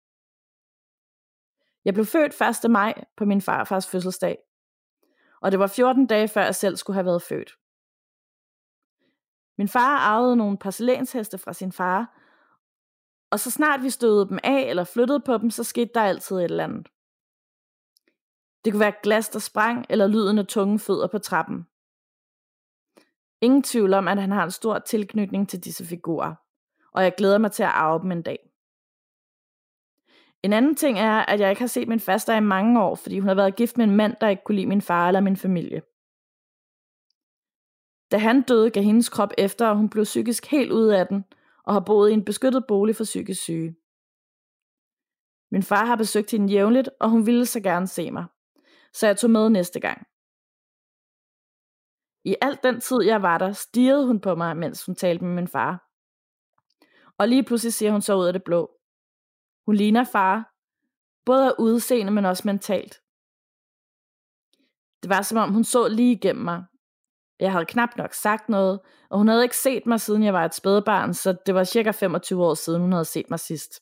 Jeg blev født 1. maj på min farfars fødselsdag, og det var 14 dage før jeg selv skulle have været født. Min far arvede nogle porcelænsheste fra sin far, og så snart vi stødede dem af eller flyttede på dem, så skete der altid et eller andet. Det kunne være glas, der sprang, eller lyden af tunge fødder på trappen. Ingen tvivl om, at han har en stor tilknytning til disse figurer, og jeg glæder mig til at arve dem en dag. En anden ting er, at jeg ikke har set min faster i mange år, fordi hun har været gift med en mand, der ikke kunne lide min far eller min familie. Da han døde, gav hendes krop efter, og hun blev psykisk helt ude af den, og har boet i en beskyttet bolig for psykisk syge. Min far har besøgt hende jævnligt, og hun ville så gerne se mig. Så jeg tog med næste gang. I alt den tid, jeg var der, stirrede hun på mig, mens hun talte med min far. Og lige pludselig siger hun så ud af det blå. Hun ligner far, både af udseende, men også mentalt. Det var som om hun så lige igennem mig. Jeg havde knap nok sagt noget, og hun havde ikke set mig, siden jeg var et spædebarn, så det var cirka 25 år siden, hun havde set mig sidst.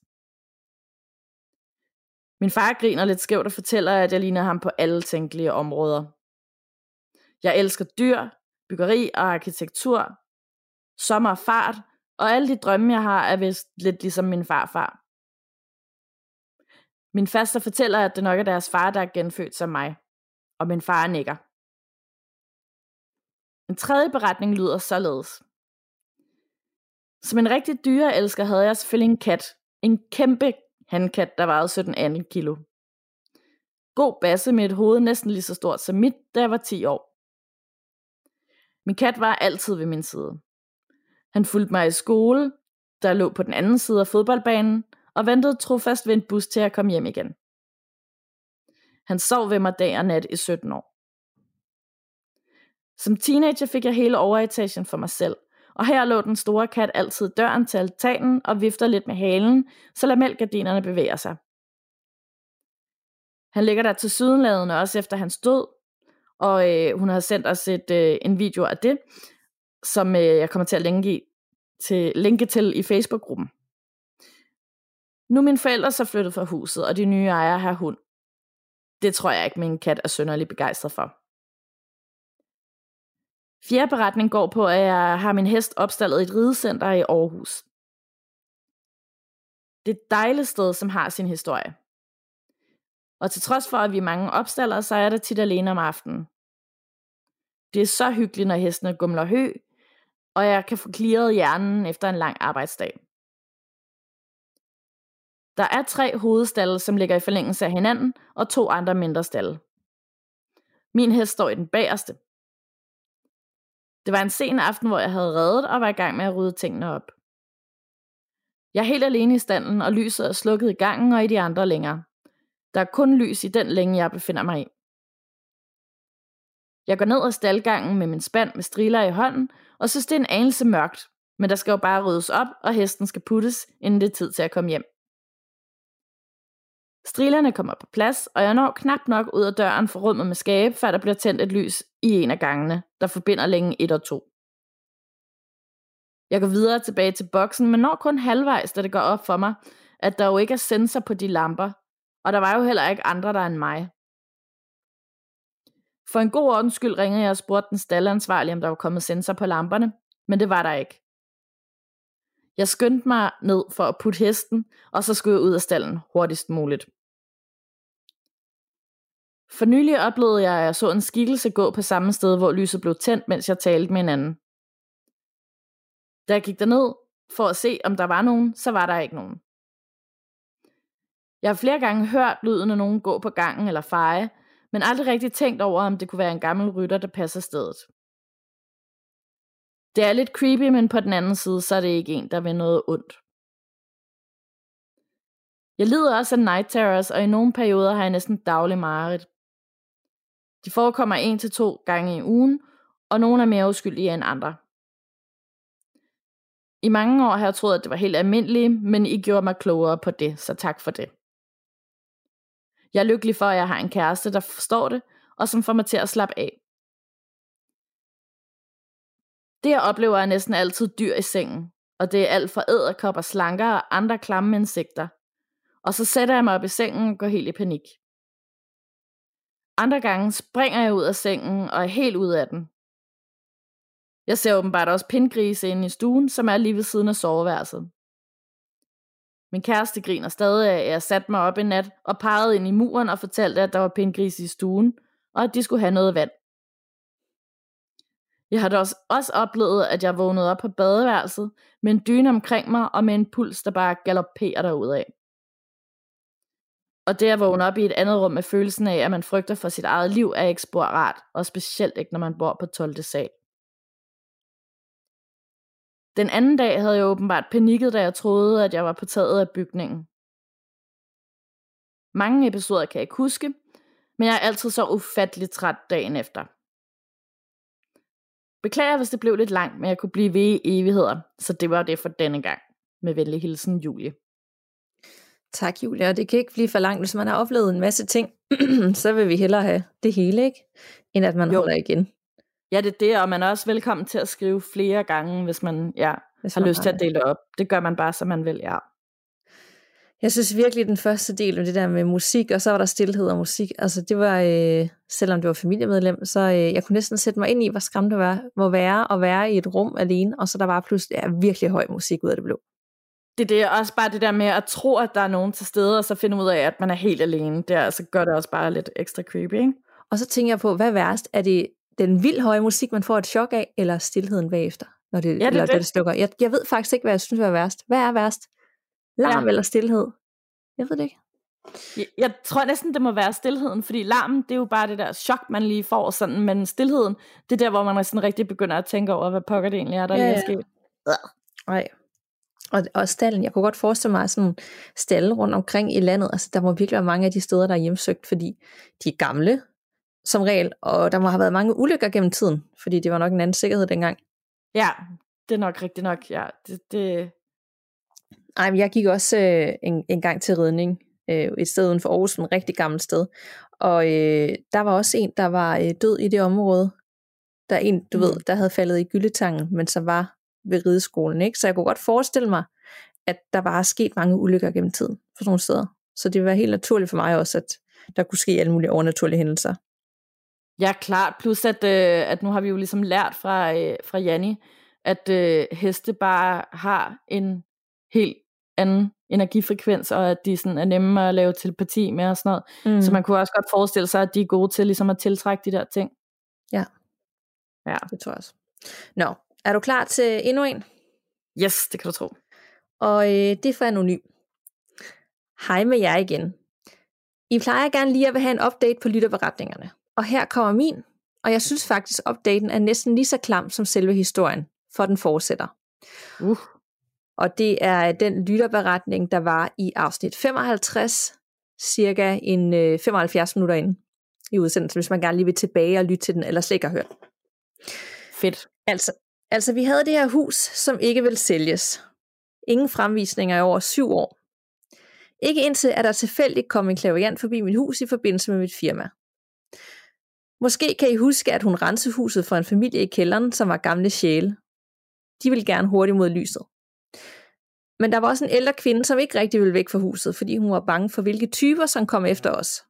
Min far griner lidt skævt og fortæller, at jeg ligner ham på alle tænkelige områder. Jeg elsker dyr, byggeri og arkitektur, sommer og fart, og alle de drømme, jeg har, er vist lidt ligesom min farfar. Min faster fortæller, at det nok er deres far, der er genfødt som mig, og min far nikker. En tredje beretning lyder således. Som en rigtig dyreelsker havde jeg selvfølgelig en kat. En kæmpe hankat, der vejede 17 kilo. God basse med et hoved næsten lige så stort som mit, da jeg var 10 år. Min kat var altid ved min side. Han fulgte mig i skole, der lå på den anden side af fodboldbanen, og ventede trofast ved en bus til at komme hjem igen. Han sov ved mig dag og nat i 17 år. Som teenager fik jeg hele overetagen for mig selv, og her lå den store kat altid døren til altanen og vifter lidt med halen, så lamelgardinerne bevæger sig. Han ligger der til sydenladende også efter hans død, og øh, hun har sendt os et, øh, en video af det, som øh, jeg kommer til at linke, til, linke til i Facebook-gruppen. Nu er mine forældre så flyttet fra huset, og de nye ejere har hund. Det tror jeg ikke, min kat er sønderlig begejstret for. Fjerde beretning går på, at jeg har min hest opstallet i et ridecenter i Aarhus. Det er et dejligt sted, som har sin historie. Og til trods for, at vi er mange opstaller, så er det tit alene om aftenen. Det er så hyggeligt, når hestene gumler hø, og jeg kan få klaret hjernen efter en lang arbejdsdag. Der er tre hovedstalle, som ligger i forlængelse af hinanden, og to andre mindre stalle. Min hest står i den bagerste. Det var en sen aften, hvor jeg havde reddet og var i gang med at rydde tingene op. Jeg er helt alene i standen, og lyset er slukket i gangen og i de andre længere. Der er kun lys i den længe, jeg befinder mig i. Jeg går ned ad staldgangen med min spand med striler i hånden, og synes det er en anelse mørkt, men der skal jo bare ryddes op, og hesten skal puttes, inden det er tid til at komme hjem. Strilerne kommer på plads, og jeg når knap nok ud af døren for rummet med skabe, før der bliver tændt et lys i en af gangene, der forbinder længe 1 og 2. Jeg går videre tilbage til boksen, men når kun halvvejs, da det går op for mig, at der jo ikke er sensor på de lamper, og der var jo heller ikke andre der end mig. For en god ordens skyld ringede jeg og spurgte den stallansvarlige, om der var kommet sensor på lamperne, men det var der ikke. Jeg skyndte mig ned for at putte hesten, og så skulle jeg ud af stallen hurtigst muligt. For nylig oplevede jeg, at jeg så en skikkelse gå på samme sted, hvor lyset blev tændt, mens jeg talte med en anden. Da jeg gik derned for at se, om der var nogen, så var der ikke nogen. Jeg har flere gange hørt lyden af nogen gå på gangen eller feje, men aldrig rigtig tænkt over, om det kunne være en gammel rytter, der passer stedet. Det er lidt creepy, men på den anden side, så er det ikke en, der vil noget ondt. Jeg lider også af night terrors, og i nogle perioder har jeg næsten daglig mareridt. De forekommer en til to gange i ugen, og nogle er mere uskyldige end andre. I mange år har jeg troet, at det var helt almindeligt, men I gjorde mig klogere på det, så tak for det. Jeg er lykkelig for, at jeg har en kæreste, der forstår det, og som får mig til at slappe af. Det jeg oplever er næsten altid dyr i sengen, og det er alt fra æderkopper, slanker og andre klamme insekter. Og så sætter jeg mig op i sengen og går helt i panik. Andre gange springer jeg ud af sengen og er helt ud af den. Jeg ser åbenbart også pindgrise inde i stuen, som er lige ved siden af soveværelset. Min kæreste griner stadig af, at jeg satte mig op en nat og pegede ind i muren og fortalte, at der var pindgris i stuen, og at de skulle have noget vand. Jeg har da også, også oplevet, at jeg vågnede op på badeværelset med en dyne omkring mig og med en puls, der bare galopperer derudad. Og det at vågne op i et andet rum med følelsen af, at man frygter for sit eget liv, er ikke spor rart, og specielt ikke, når man bor på 12. sal. Den anden dag havde jeg åbenbart panikket, da jeg troede, at jeg var på taget af bygningen. Mange episoder kan jeg ikke huske, men jeg er altid så ufatteligt træt dagen efter. Beklager, hvis det blev lidt langt, men jeg kunne blive ved i evigheder, så det var det for denne gang. Med venlig hilsen, Julie. Tak, Julia. Og det kan ikke blive for langt, hvis man har oplevet en masse ting, [CLEARS THROAT] så vil vi hellere have det hele, ikke? End at man jo. holder igen. Ja, det er det, og man er også velkommen til at skrive flere gange, hvis man ja, hvis har man lyst har til at dele det op. Det gør man bare, som man vil, ja. Jeg synes virkelig, den første del af det der med musik, og så var der stillhed og musik, altså det var, øh, selvom det var familiemedlem, så øh, jeg kunne næsten sætte mig ind i, hvor skræmt det var, må være at være i et rum alene, og så der var pludselig ja, virkelig høj musik ud af det blå. Det er det, også bare det der med at tro, at der er nogen til stede, og så finde ud af, at man er helt alene. Det altså, gør det også bare lidt ekstra creepy, ikke? Og så tænker jeg på, hvad er værst? Er det den vild høje musik, man får et chok af, eller stillheden bagefter, når det, ja, det, eller det. det slukker? Jeg, jeg ved faktisk ikke, hvad jeg synes er værst. Hvad er værst? Larm ja. eller stillhed? Jeg ved det ikke. Jeg, jeg tror næsten, det må være stillheden, fordi larmen, det er jo bare det der chok, man lige får, sådan, men stillheden, det er der, hvor man sådan rigtig begynder at tænke over, hvad pokker det egentlig er, der ja, lige er sket. Nej. Og, og stallen, jeg kunne godt forestille mig sådan stalle rundt omkring i landet, altså der må virkelig være mange af de steder, der er hjemsøgt, fordi de er gamle, som regel, og der må have været mange ulykker gennem tiden, fordi det var nok en anden sikkerhed dengang. Ja, det er nok rigtigt nok, ja. Det, det... Ej, men jeg gik også øh, en, en gang til redning, øh, et sted uden for Aarhus, en rigtig gammelt sted, og øh, der var også en, der var øh, død i det område, der en, du mm. ved, der havde faldet i gyldetangen, men som var ved rideskolen, ikke? Så jeg kunne godt forestille mig, at der var sket mange ulykker gennem tiden for sådan nogle steder. Så det var helt naturligt for mig også, at der kunne ske alle mulige overnaturlige hændelser. Ja, klart. Plus at, øh, at nu har vi jo ligesom lært fra, øh, fra Janni, at øh, heste bare har en helt anden energifrekvens, og at de sådan er nemme at lave telepati med og sådan noget. Mm. Så man kunne også godt forestille sig, at de er gode til ligesom at tiltrække de der ting. Ja. Ja. Det tror jeg også. Nå, er du klar til endnu en? Yes, det kan du tro. Og øh, det er for anonym. Hej med jer igen. I plejer gerne lige at have en update på lytterberetningerne. Og her kommer min, og jeg synes faktisk, updaten er næsten lige så klam som selve historien, for den fortsætter. Uh. Og det er den lytterberetning, der var i afsnit 55, cirka en øh, 75 minutter inde i udsendelsen, hvis man gerne lige vil tilbage og lytte til den, eller slet ikke har hørt. Fedt. Altså, altså, vi havde det her hus, som ikke vil sælges. Ingen fremvisninger i over syv år. Ikke indtil, at der tilfældigt kom en klaviant forbi mit hus i forbindelse med mit firma. Måske kan I huske, at hun rensede huset for en familie i kælderen, som var gamle sjæle. De ville gerne hurtigt mod lyset. Men der var også en ældre kvinde, som ikke rigtig ville væk fra huset, fordi hun var bange for, hvilke typer, som kom efter os.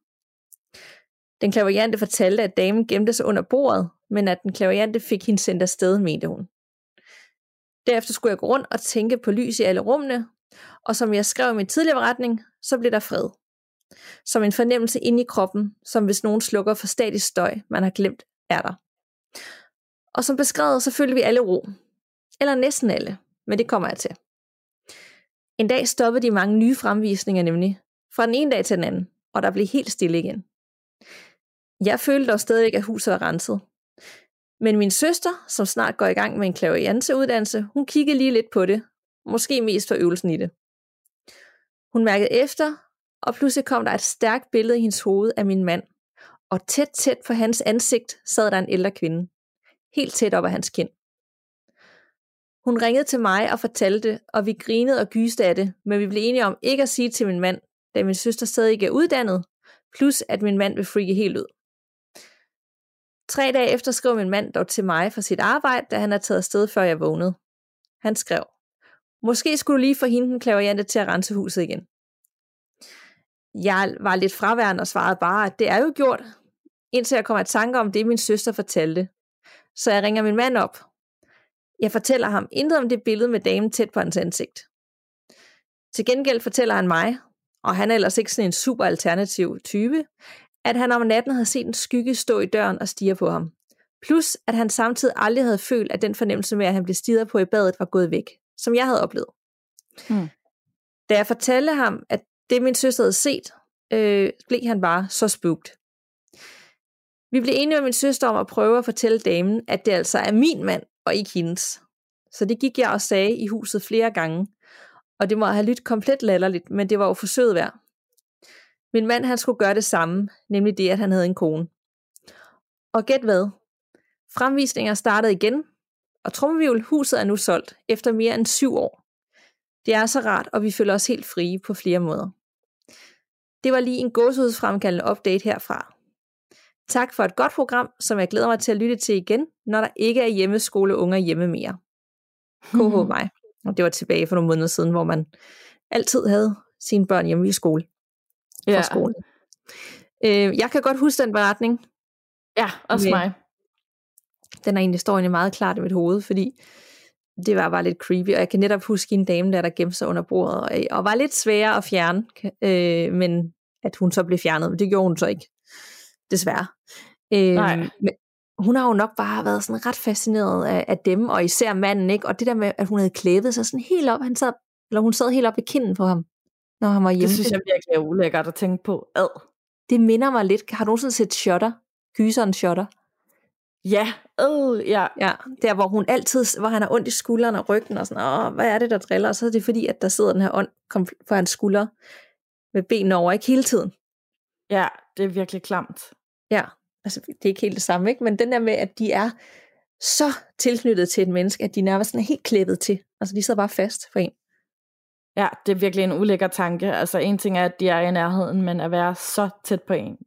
Den klaverjante fortalte, at damen gemte sig under bordet, men at den klaverjante fik hende sendt afsted, mente hun. Derefter skulle jeg gå rundt og tænke på lys i alle rummene, og som jeg skrev i min tidligere beretning, så blev der fred som en fornemmelse inde i kroppen, som hvis nogen slukker for statisk støj, man har glemt, er der. Og som beskrevet, så følte vi alle ro. Eller næsten alle, men det kommer jeg til. En dag stoppede de mange nye fremvisninger nemlig, fra den ene dag til den anden, og der blev helt stille igen. Jeg følte dog stadig, at huset var renset. Men min søster, som snart går i gang med en klavianseuddannelse, hun kiggede lige lidt på det, måske mest for øvelsen i det. Hun mærkede efter, og pludselig kom der et stærkt billede i hendes hoved af min mand. Og tæt, tæt på hans ansigt sad der en ældre kvinde. Helt tæt op af hans kind. Hun ringede til mig og fortalte, og vi grinede og gyste af det, men vi blev enige om ikke at sige til min mand, da min søster stadig ikke er uddannet, plus at min mand vil freake helt ud. Tre dage efter skrev min mand dog til mig for sit arbejde, da han er taget afsted, før jeg vågnede. Han skrev, måske skulle du lige få hende den klaverjante til at rense huset igen. Jeg var lidt fraværende og svarede bare, at det er jo gjort, indtil jeg kommer i tanke om det, min søster fortalte. Så jeg ringer min mand op. Jeg fortæller ham intet om det billede med damen tæt på hans ansigt. Til gengæld fortæller han mig, og han er ellers ikke sådan en super alternativ type, at han om natten havde set en skygge stå i døren og stige på ham. Plus, at han samtidig aldrig havde følt, at den fornemmelse med, at han blev stiget på i badet, var gået væk, som jeg havde oplevet. Hmm. Da jeg fortalte ham, at det min søster havde set, øh, blev han bare så spugt. Vi blev enige med min søster om at prøve at fortælle damen, at det altså er min mand, og ikke hendes. Så det gik jeg og sagde i huset flere gange, og det må have lyttet komplet latterligt, men det var jo forsøget værd. Min mand han skulle gøre det samme, nemlig det, at han havde en kone. Og gæt hvad? Fremvisninger startede igen, og trumvivl, huset er nu solgt efter mere end syv år. Det er så rart, og vi føler os helt frie på flere måder. Det var lige en gåsehudsfremkaldende update herfra. Tak for et godt program, som jeg glæder mig til at lytte til igen, når der ikke er hjemmeskole hjemme mere. [LAUGHS] KH mig. Og det var tilbage for nogle måneder siden, hvor man altid havde sine børn hjemme i skole. Ja. skole. Øh, jeg kan godt huske den beretning. Ja, også mig. Den er egentlig, står egentlig meget klart i mit hoved, fordi det var bare lidt creepy, og jeg kan netop huske en dame der, der gemte sig under bordet, og, og var lidt sværere at fjerne, øh, men at hun så blev fjernet, men det gjorde hun så ikke, desværre. Øh, Nej. Men hun har jo nok bare været sådan ret fascineret af, af dem, og især manden, ikke? Og det der med, at hun havde klædet sig sådan helt op, han sad, eller hun sad helt op i kinden på ham, når han var hjemme. Det synes jeg virkelig er ulækkert at tænke på. Ad. Det minder mig lidt. Har du nogensinde set Shutter? Gyseren Shutter? Ja, øh, ja. Ja, der hvor hun altid, hvor han har ondt i skulderen og ryggen og sådan, åh, hvad er det, der driller? Og så er det fordi, at der sidder den her ånd på hans skulder med benene over, ikke hele tiden. Ja, det er virkelig klamt. Ja, altså det er ikke helt det samme, ikke? men den der med, at de er så tilknyttet til et menneske, at de nærmest sådan er helt klippet til. Altså de sidder bare fast for en. Ja, det er virkelig en ulækker tanke. Altså en ting er, at de er i nærheden, men at være så tæt på en.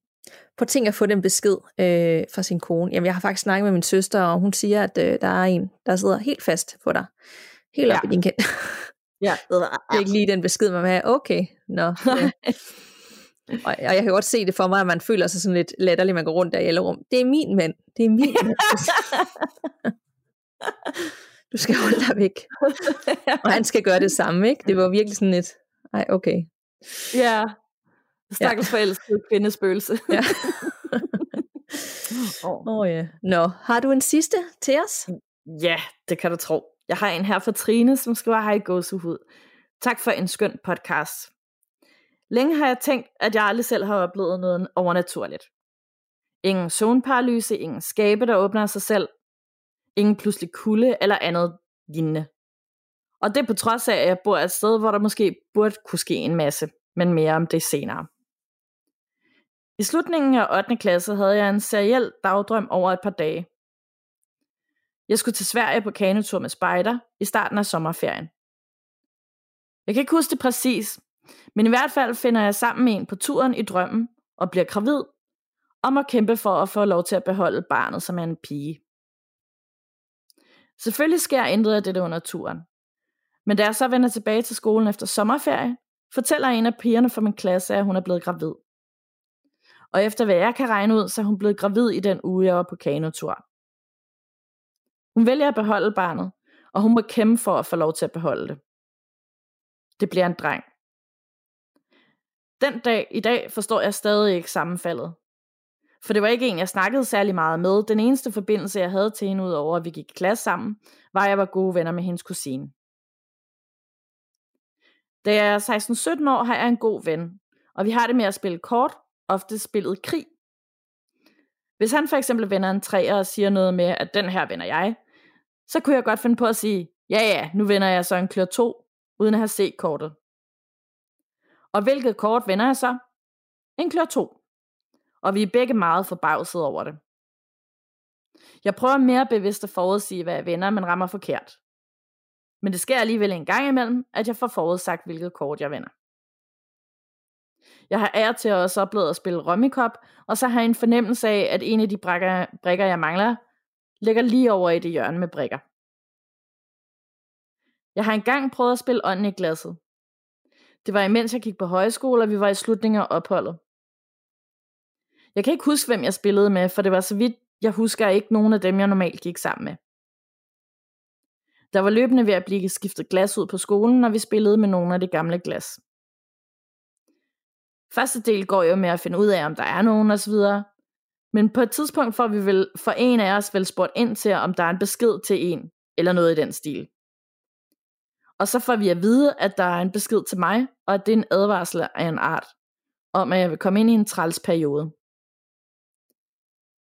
På ting at få den besked øh, fra sin kone. Jamen, jeg har faktisk snakket med min søster, og hun siger, at øh, der er en, der sidder helt fast på dig. Helt op ja. i din kendt. ja. det er ikke lige den besked, man har. Okay, nå. [LAUGHS] No, Og, og jeg kan godt se det for mig, at man føler sig sådan lidt latterlig, man går rundt der i alle rum. Det er min mand. Det er min mand. [LAUGHS] du skal holde dig væk. og han skal gøre det samme, ikke? Det var virkelig sådan et, ej, okay. Ja, stakkels ja. forelsket kvindespøgelse. ja. Åh oh. oh, ja. Nå, har du en sidste til os? Ja, det kan du tro. Jeg har en her fra Trine, som skriver, hej gåsehud. Tak for en skøn podcast. Længe har jeg tænkt, at jeg aldrig selv har oplevet noget overnaturligt. Ingen zoneparalyse, ingen skabe, der åbner sig selv, ingen pludselig kulde eller andet lignende. Og det på trods af, at jeg bor et sted, hvor der måske burde kunne ske en masse, men mere om det senere. I slutningen af 8. klasse havde jeg en seriel dagdrøm over et par dage. Jeg skulle til Sverige på kanotur med spejder i starten af sommerferien. Jeg kan ikke huske det præcis, men i hvert fald finder jeg sammen med en på turen i drømmen og bliver gravid, og må kæmpe for at få lov til at beholde barnet, som er en pige. Selvfølgelig sker intet af dette under turen. Men da jeg så vender tilbage til skolen efter sommerferie, fortæller en af pigerne fra min klasse, at hun er blevet gravid. Og efter hvad jeg kan regne ud, så er hun blevet gravid i den uge, jeg var på kanotur. Hun vælger at beholde barnet, og hun må kæmpe for at få lov til at beholde det. Det bliver en dreng. Den dag i dag forstår jeg stadig ikke sammenfaldet. For det var ikke en, jeg snakkede særlig meget med. Den eneste forbindelse, jeg havde til hende, udover at vi gik i klasse sammen, var, at jeg var gode venner med hendes kusine. Da jeg er 16-17 år, har jeg en god ven, og vi har det med at spille kort, ofte spillet krig. Hvis han for eksempel vender en træer og siger noget med, at den her vender jeg, så kunne jeg godt finde på at sige, ja ja, nu vender jeg så en klør 2, uden at have set kortet. Og hvilket kort vender jeg så? En klør 2. Og vi er begge meget forbavset over det. Jeg prøver mere bevidst at forudsige, hvad jeg vender, men rammer forkert. Men det sker alligevel en gang imellem, at jeg får forudsagt, hvilket kort jeg vender. Jeg har ære til at også oplevet at spille Rummikop, og så har jeg en fornemmelse af, at en af de brikker, brækker jeg mangler, ligger lige over i det hjørne med brikker. Jeg har engang prøvet at spille ånden i glasset. Det var imens jeg gik på højskole, og vi var i slutningen af opholdet. Jeg kan ikke huske, hvem jeg spillede med, for det var så vidt, jeg husker ikke nogen af dem, jeg normalt gik sammen med. Der var løbende ved at blive skiftet glas ud på skolen, når vi spillede med nogle af de gamle glas. Første del går jo med at finde ud af, om der er nogen osv. Men på et tidspunkt får vi vel for en af os vel spurgt ind til, om der er en besked til en, eller noget i den stil. Og så får vi at vide, at der er en besked til mig, og at det er en advarsel af en art, om at jeg vil komme ind i en træls periode.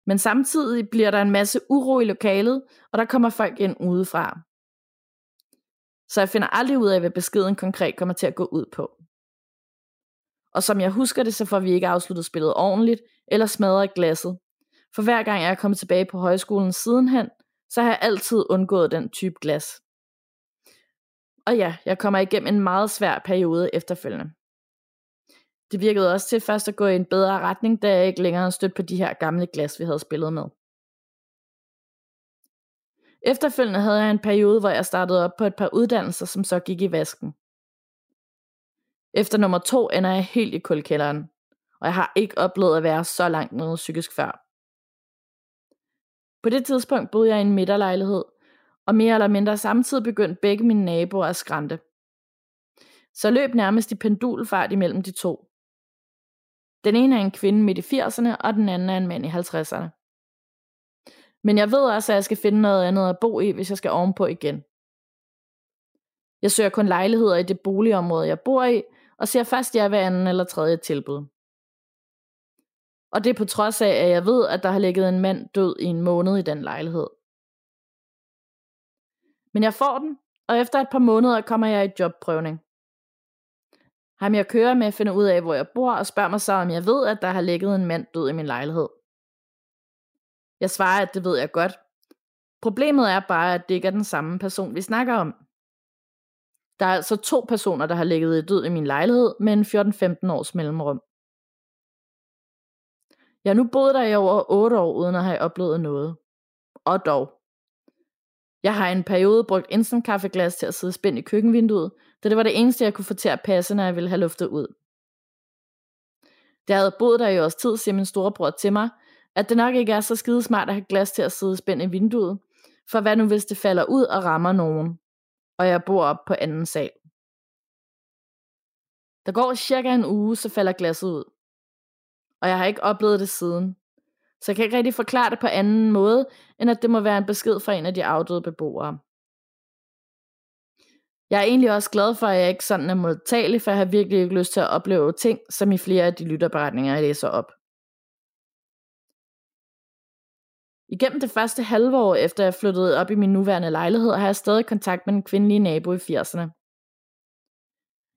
Men samtidig bliver der en masse uro i lokalet, og der kommer folk ind udefra. Så jeg finder aldrig ud af, hvad beskeden konkret kommer til at gå ud på. Og som jeg husker det, så får vi ikke afsluttet spillet ordentligt, eller smadret glasset. For hver gang jeg er kommet tilbage på højskolen sidenhen, så har jeg altid undgået den type glas. Og ja, jeg kommer igennem en meget svær periode efterfølgende. Det virkede også til først at gå i en bedre retning, da jeg ikke længere stødt på de her gamle glas, vi havde spillet med. Efterfølgende havde jeg en periode, hvor jeg startede op på et par uddannelser, som så gik i vasken. Efter nummer to ender jeg helt i kulkælderen, og jeg har ikke oplevet at være så langt nede psykisk før. På det tidspunkt boede jeg i en midterlejlighed, og mere eller mindre samtidig begyndte begge mine naboer at skrænte. Så løb nærmest i pendulfart imellem de to. Den ene er en kvinde midt i 80'erne, og den anden er en mand i 50'erne. Men jeg ved også, at jeg skal finde noget andet at bo i, hvis jeg skal ovenpå igen. Jeg søger kun lejligheder i det boligområde, jeg bor i, og ser først ja ved anden eller tredje tilbud. Og det er på trods af, at jeg ved, at der har ligget en mand død i en måned i den lejlighed. Men jeg får den, og efter et par måneder kommer jeg i jobprøvning. Ham jeg kører med finder ud af, hvor jeg bor, og spørger mig så, om jeg ved, at der har ligget en mand død i min lejlighed. Jeg svarer, at det ved jeg godt. Problemet er bare, at det ikke er den samme person, vi snakker om. Der er altså to personer, der har ligget i død i min lejlighed med en 14-15 års mellemrum. Jeg nu boet der i over 8 år, uden at have oplevet noget. Og dog. Jeg har i en periode brugt instant kaffeglas til at sidde spændt i køkkenvinduet, da det var det eneste, jeg kunne få til at passe, når jeg ville have luftet ud. Da jeg havde boet der i års tid, siger min storebror til mig, at det nok ikke er så skide smart at have glas til at sidde spændt i vinduet, for hvad nu hvis det falder ud og rammer nogen, og jeg bor op på anden sal. Der går cirka en uge, så falder glasset ud. Og jeg har ikke oplevet det siden. Så jeg kan ikke rigtig forklare det på anden måde, end at det må være en besked fra en af de afdøde beboere. Jeg er egentlig også glad for, at jeg ikke sådan er modtagelig, for jeg har virkelig ikke lyst til at opleve ting, som i flere af de lytterberetninger, jeg læser op. Igennem det første halve år efter jeg flyttede op i min nuværende lejlighed, har jeg stadig kontakt med en kvindelig nabo i 80'erne.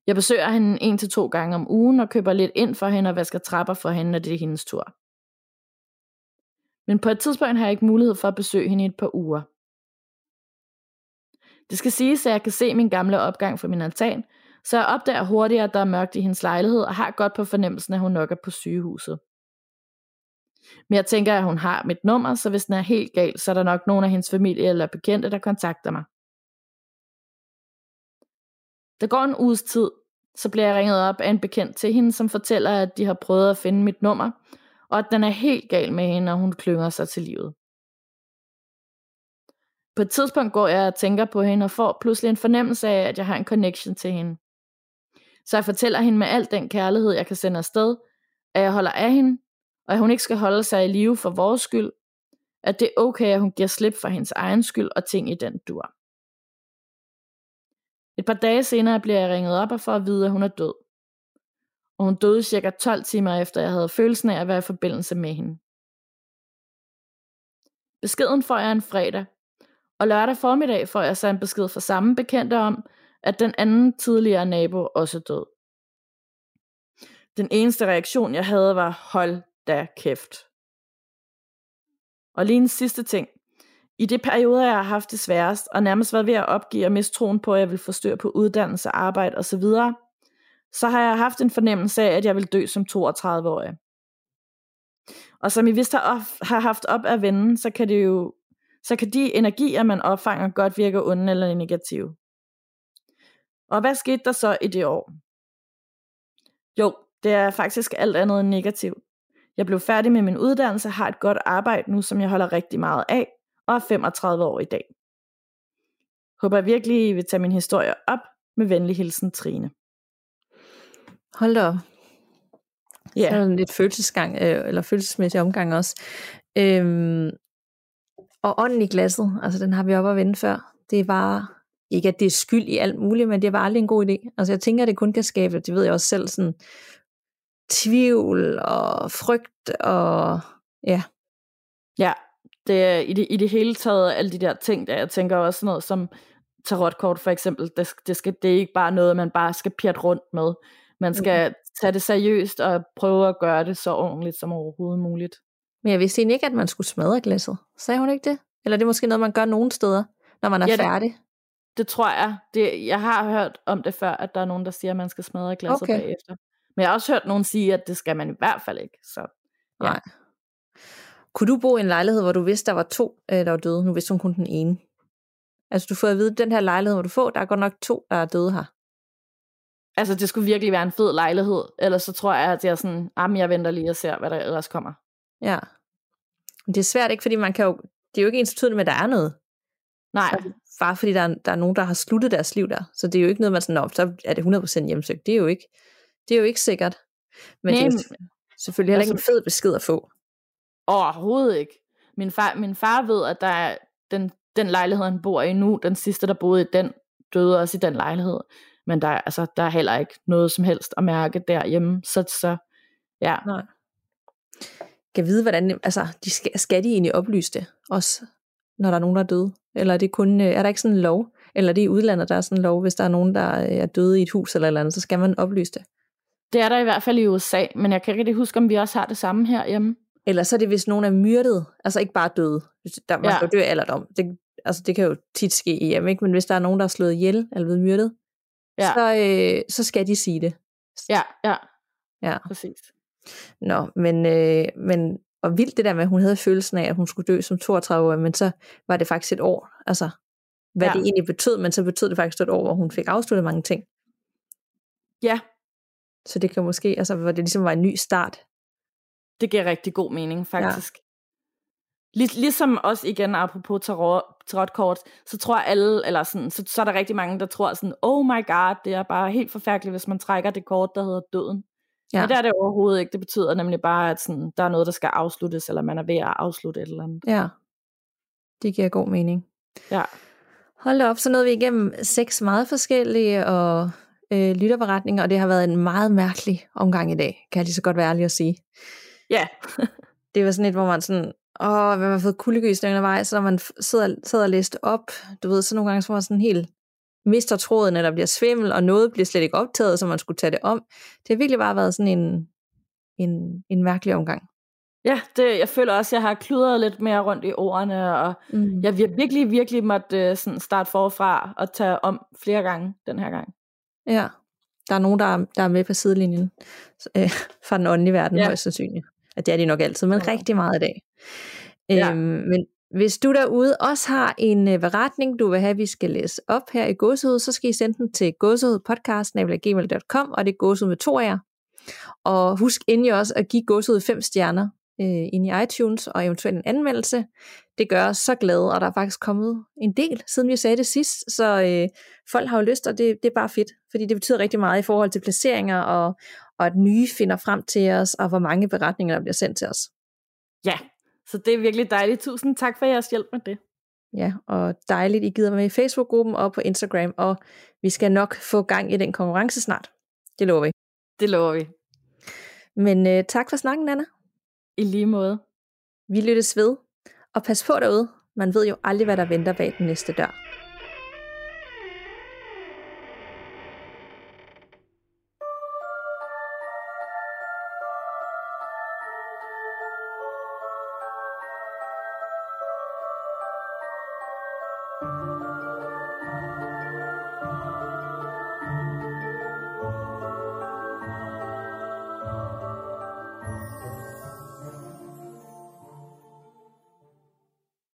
Jeg besøger hende en til to gange om ugen og køber lidt ind for hende og vasker trapper for hende, når det er hendes tur. Men på et tidspunkt har jeg ikke mulighed for at besøge hende i et par uger. Det skal siges, at jeg kan se min gamle opgang fra min altan, så jeg opdager hurtigt, at der er mørkt i hendes lejlighed, og har godt på fornemmelsen, at hun nok er på sygehuset. Men jeg tænker, at hun har mit nummer, så hvis den er helt gal, så er der nok nogen af hendes familie eller bekendte, der kontakter mig. Der går en uges tid, så bliver jeg ringet op af en bekendt til hende, som fortæller, at de har prøvet at finde mit nummer, og at den er helt gal med hende, og hun klynger sig til livet. På et tidspunkt går jeg og tænker på hende og får pludselig en fornemmelse af, at jeg har en connection til hende. Så jeg fortæller hende med al den kærlighed, jeg kan sende afsted, at jeg holder af hende, og at hun ikke skal holde sig i live for vores skyld, at det er okay, at hun giver slip for hendes egen skyld og ting i den dur. Et par dage senere bliver jeg ringet op og får at vide, at hun er død. Og hun døde cirka 12 timer efter, jeg havde følelsen af at være i forbindelse med hende. Beskeden får jeg en fredag, og lørdag formiddag får jeg så en besked fra samme bekendte om, at den anden tidligere nabo også død. Den eneste reaktion, jeg havde, var, hold da kæft. Og lige en sidste ting. I det perioder, jeg har haft det sværest, og nærmest været ved at opgive og miste troen på, at jeg vil få styr på uddannelse, arbejde osv., så har jeg haft en fornemmelse af, at jeg vil dø som 32-årig. Og som I vist har, har haft op af vennen, så kan det jo så kan de energier, man opfanger, godt virke onde eller negative. Og hvad skete der så i det år? Jo, det er faktisk alt andet end negativt. Jeg blev færdig med min uddannelse, har et godt arbejde nu, som jeg holder rigtig meget af, og er 35 år i dag. Håber jeg virkelig, I vil tage min historie op. Med venlig hilsen, Trine. Hold da op. Ja. Så der lidt følelsesgang, øh, eller følelsesmæssig omgang også. Øhm, og ånden i glasset, altså den har vi oppe at vende før. Det var ikke, at det er skyld i alt muligt, men det var aldrig en god idé. Altså jeg tænker, at det kun kan skabe, det ved jeg også selv, sådan tvivl og frygt og ja. Ja, det er i det, i det hele taget alle de der ting, der jeg tænker også noget som tarotkort for eksempel, det, det, skal, det er ikke bare noget, man bare skal pjat rundt med. Man skal mm. tage det seriøst og prøve at gøre det så ordentligt som overhovedet muligt. Men jeg vidste egentlig ikke, at man skulle smadre glasset. Sagde hun ikke det? Eller er det måske noget, man gør nogle steder, når man er Ja, det- færdig? Det tror jeg. Det, jeg har hørt om det før, at der er nogen, der siger, at man skal smadre glasset okay. bagefter. Men jeg har også hørt nogen sige, at det skal man i hvert fald ikke. Så Ja. Nej. Kunne du bo i en lejlighed, hvor du vidste, der var to, øh, der var døde? Nu vidste hun kun den ene. Altså du får at vide, den her lejlighed, hvor du får, der er godt nok to, der er døde her. altså, det skulle virkelig være en fed lejlighed. Ellers så tror jeg, at jeg er sådan, ah, men jeg venter lige og ser, hvad der ellers kommer. Ja. Men det er svært ikke, fordi man kan jo, det er jo ikke ens betydende med, at der er noget. Nej, Altså, bare fordi der er, der er nogen, der har sluttet deres liv der. Så det er jo ikke noget, man sådan, Nå, så er det 100% hjemsøgt. Det er jo ikke, det er jo ikke sikkert. Men Nej, det er selvfølgelig heller ikke en altså- fed besked at få. overhovedet ikke. Min far, min far ved, at der er den, den lejlighed, han bor i nu, den sidste, der boede i den, døde også i den lejlighed. Men der, er- altså, der er heller ikke noget som helst at mærke derhjemme. Så, så ja, Nej. Kan vide, hvordan, altså, de skal, skal de egentlig oplyse det, også når der er nogen, der er døde? Eller er, det kun, øh, er der ikke sådan en lov? Eller er det i udlandet, der er sådan en lov, hvis der er nogen, der øh, er døde i et hus eller eller andet, så skal man oplyse det? Det er der i hvert fald i USA, men jeg kan ikke rigtig huske, om vi også har det samme herhjemme. Eller så er det, hvis nogen er myrdet, altså ikke bare døde. Der, man Ja. skal jo dø alderdom. Det, altså det kan jo tit ske i hjem, ikke? Men hvis der er nogen, der er slået ihjel eller blevet myrdet, Ja. så, øh, så skal de sige det. Ja, ja, Ja. præcis. Nå, men, øh, men og vildt det der med, at hun havde følelsen af, at hun skulle dø som 32-årig, men så var det faktisk et år. Altså, hvad ja. det egentlig betød, men så betød det faktisk et år, hvor hun fik afsluttet mange ting. Ja, Så det kan måske, altså hvor det ligesom var en ny start. det giver rigtig god mening, faktisk. Ja. Lig, ligesom også igen, apropos tarot, tarotkort, så tror alle, eller sådan, så, så er der rigtig mange, der tror sådan, oh my god, det er bare helt forfærdeligt, hvis man trækker det kort, der hedder døden. Ja. Men det er det overhovedet ikke. Det betyder nemlig bare, at sådan, der er noget, der skal afsluttes, eller man er ved at afslutte et eller andet. Ja, det giver god mening. Ja, Hold op, så nåede vi igennem seks meget forskellige og øh, lytterberetninger, og det har været en meget mærkelig omgang i dag, kan jeg lige så godt være ærlig at sige. ja. [LAUGHS] Det var sådan et, hvor man sådan, åh, hvad man har fået kuldegysning undervejs, så når man sidder, sidder og læste op, du ved, så nogle gange så var man sådan helt mister tråden, eller bliver svimmel, og noget bliver slet ikke optaget, så man skulle tage det om. Det har virkelig bare været sådan en, en, en mærkelig omgang. ja det, jeg føler også, at jeg har kludret lidt mere rundt i ordene, og Mm. jeg virkelig, virkelig måtte uh, sådan starte forfra og tage om flere gange den her gang. Ja, der er nogen, der er, der er med på sidelinjen øh, fra den åndelige verden, Ja. højst sandsynligt. At det er de nok altid, men Ja. rigtig meget i dag. Ja. Øhm, men hvis du derude også har en øh, beretning, du vil have, vi skal læse op her i Gåsehud, så skal I sende den til gåsehudpodcast.gmail.com, og det er gåsehud med to af jer. Og husk endelig også at give Gåsehud fem stjerner øh, ind i iTunes, og eventuelt en anmeldelse. Det gør os så glade, og der er faktisk kommet en del, siden vi sagde det sidst, så øh, folk har jo lyst, og det, det er bare fedt, fordi det betyder rigtig meget i forhold til placeringer, og, og at nye finder frem til os, og hvor mange beretninger, der bliver sendt til os. Ja, så det er virkelig dejligt. Tusind tak for jeres hjælp med det. Ja, og dejligt, I gider med i Facebook-gruppen og på Instagram, og vi skal nok få gang i den konkurrence snart. Det lover vi. Det lover vi. Men øh, tak for snakken, Anna. I lige måde. Vi lyttes ved, og pas på derude. Man ved jo aldrig, hvad der venter bag den næste dør.